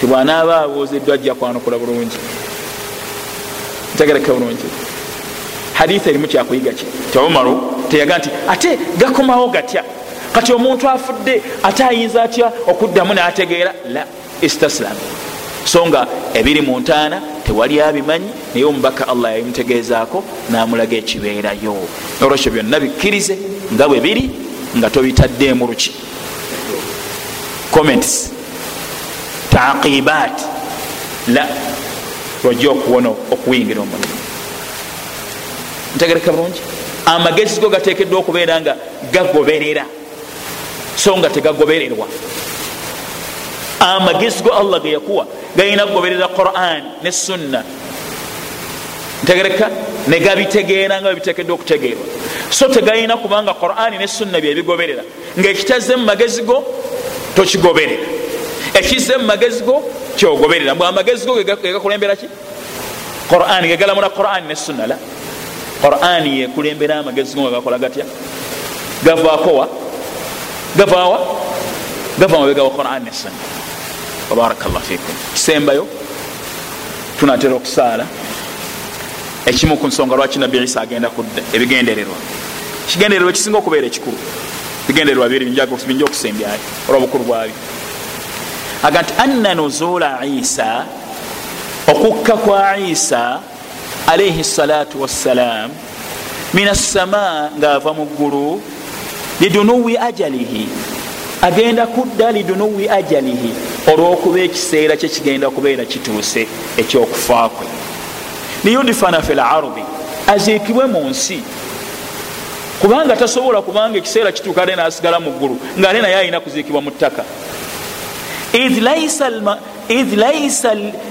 Tibwanaaba abuuziddwa ajja kwanukula bulungi ntegereka bulungi hadith erimu kyakuyiga ki ti umaru teyaga nti ate gakomawo gatya kati omuntu afudde ate ayinza atya okuddamu nategeera? La istaslam. So nga ebiri mu ntaana tewali abimanyi naye omubaka allah yabimutegeezaako namulaga ekibeerayo. Olwekyo byonna bikkirize nga bwe biri nga tobitaddeemu luki. Comments? Taqibat la lwajja okuwona okuyingira omulimu. Ntegereka bulungi. Amagezi go gatekeddwa okubeera nga gagoberera so nga tegagobererwa amagezi go allah geyakuwa galina kugoberera quran ne sunna. Ntegereka negabitegeera nga bebitekeddwa okutegeerwa. So tegalina kubanga qurani ne sunna byebigoberera ngaekitaze mu magezi go tokigoberera. Ekize mu magezi go kyogoberera. Mbw amagezi go gegakulembera ki? Qurani gegalamula qurani ne sunna la? Qurani yekulembera amagezi go nga gakola gatya? Gavaakowa gavaawa gava mabega wa quran ne sunna. Wabarakallah fikum. Kisembayo tunatera okusaala ekimu ku nsonga lwaki nabbi isa agenda kudda ebigendererwa? Kigendererwa ekisinga okubeera ekikulu. Bigendererwa biri binja okusembyayo olwobukulu bwabyo. Aga nti anna nuzula isa okukka kwa isa alaihi salatu wassalam min assama ngaava mu ggulu lidunuwi ajalihi. Agenda kudda lidunuwi ajalihi. Olwokuba ekiseera kye kigenda kubeera kituuse ekyokufa kwe. Liyudifana fi lardi aziikibwe mu nsi. Kubanga tasobola kubanga ekiseera kituuka ate nasigala mu ggulu ngaate naye alina kuziikibwa mu ttaka. Id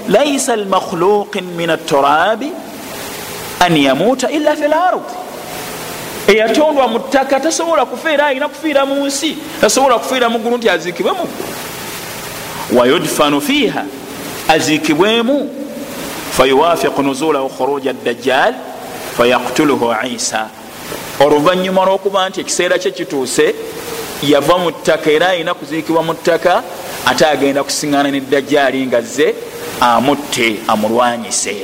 laisa lmakhluqin min aturabi an yamuuta illa fi lard eyatondwa mu ttaka tasobola kufiira alina kufiira mu nsi tasobola kufiira mu ggulu nti aziikibwe mu ggulu wayudfanu fiiha aziikibwemu. Fayuwafiqu nuzulahu khuruja dajjal fayaktuluhu isa oluvanyuma lwokuba nti ekiseera kye kituuse yava mu ttaka era alina kuziikibwa mu ttaka ate agenda kusiŋana ne dajjaali nga zze amutte amulwanyise.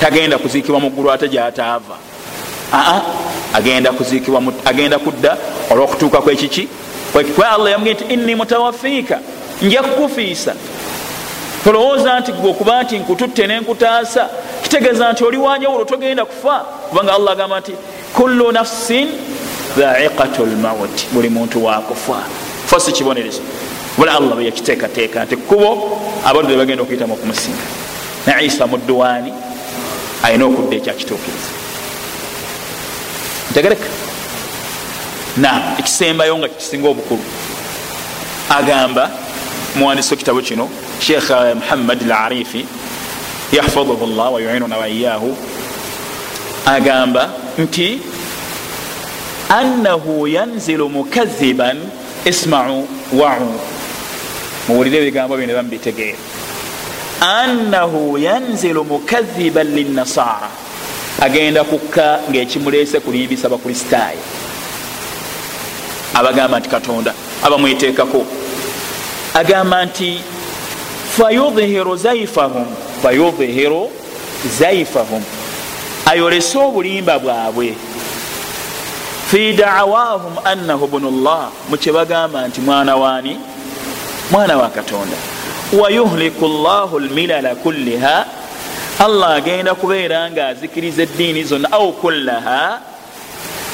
Tagenda kuziikibwa mu ggulu ate gyataava. Aa agenda kuziikibwa agenda kudda olwokutuuka kwekiki kwe allah yamugee nti inni mutawafiika nja kukufiisa. Tolowooza nti gwe okuba nti nkututte nenkutaasa kitegeeza nti oli wanjawulo togenda kufa? Kubanga allah agamba nti kullu nafsin dhaiqatu lmauti buli muntu wakufa fa si kibonerezo. Bula allah bwe yakiteekateeka nti kubo abaddu be bagenda okuyitamu okumusinga. Ne isa mudduwaani alina okudda ekyakituukiriza ntegereka nam ekisembayo nga kikisinga obukulu. Agamba muwandisi wekitabo kino sheekh muhammad al arifi yahfaduhu llah wayuinuna waiyahu agamba nti annahu yanzilu mukadhiban ismau wau. Muwulire ebigambo byo ne bamubitegeera annahu yanzilu mukadhiban linnasara agenda kukka ngaekimuleese kulimbisa bakristaayo abagamba nti katonda abamweteekako. Agamba nti fayudhiru zaifahum fayudhiru zaifahum. Ayolese obulimba bwabwe. Fi dawahum annahu bunu llah mukyebagamba nti mwana waani mwana wa katonda. Wayuhliku llahu lmilala kulliha allah agenda kubeera nga azikiriza eddiini zonna. Au kullaha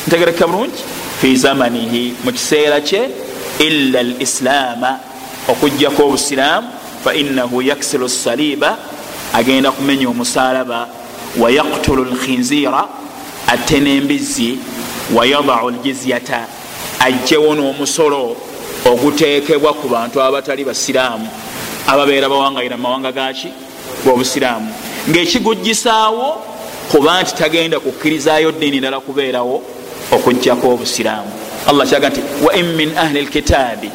ntegereka bulungi. Fi zamanihi mu kiseera kye illa lislaama okugjako obusiraamu fainahu yaksiru saliba agenda kumenya omusalaba wayaktulu lkhinzira atte nembizi wayadau ljizyata ajjewo n'omusolo oguteekebwa ku bantu abatali basiraamu. Ababeera bawangayira mu mawanga gaki gobusiraamu ngaekigujjisaawo kuba nti tagenda kukkirizayo ddiini ndala kubeerawo okugjako obusiraamu. Allah kyaga nti wain min ahli lkitaabi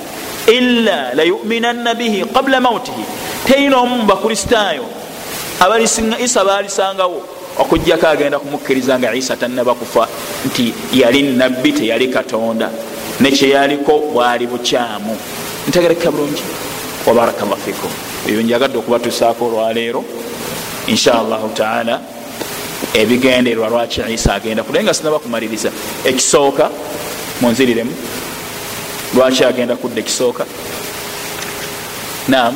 illa layuminanna bihi qabula mautihi teina omu mubakristaayo isa baalisangawo okugjako agenda kumukkiriza nga isa tannaba kufa nti yali nabbi teyali katonda nekyeyaliko bwali bukyamu. Ntegereka bulungi. Wabarakallah fikum. Ebyo njagadde okubatuusaako olwaleero inshallahu taala ebigenderwa lwaki isa agenda kudaye nga sinaba kumaliriza ekisooka munziriremu lwaki agenda kudda ekisooka. Nam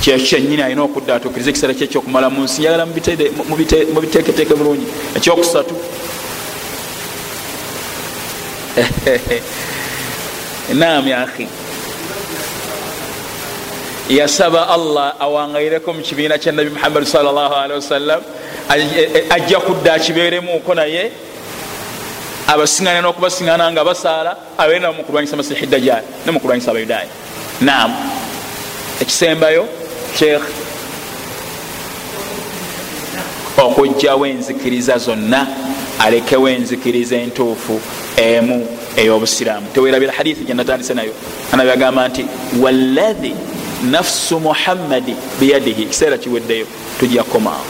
kyenyini alina okudda atuukiriza ekiseera kye ekyokumala mu nsi njagala mubiteeketeeke bulungi. Ekyokusatu. Nam yahi yasaba allah awangayireko mu kibiina kya nabi muhammadi salllahalihi wasallam. Ajja kudda akibeeremuko naye abasiŋana n'okubasiŋana nga basaala abeera nabo mukulwanyisa masihi dajjal ne mukulwanyisa abayudaaya. Nam ekisembayo sheekh okugjawo enzikiriza zonna alekewo enzikiriza entuufu emu ey'obusiraamu. Tewerabira hadithi gyenatandise nayo. Anabi agamba nti wallahi nafsu muhammadi biyadihi. Ekiseera kiweddeyo tujja kukomaawo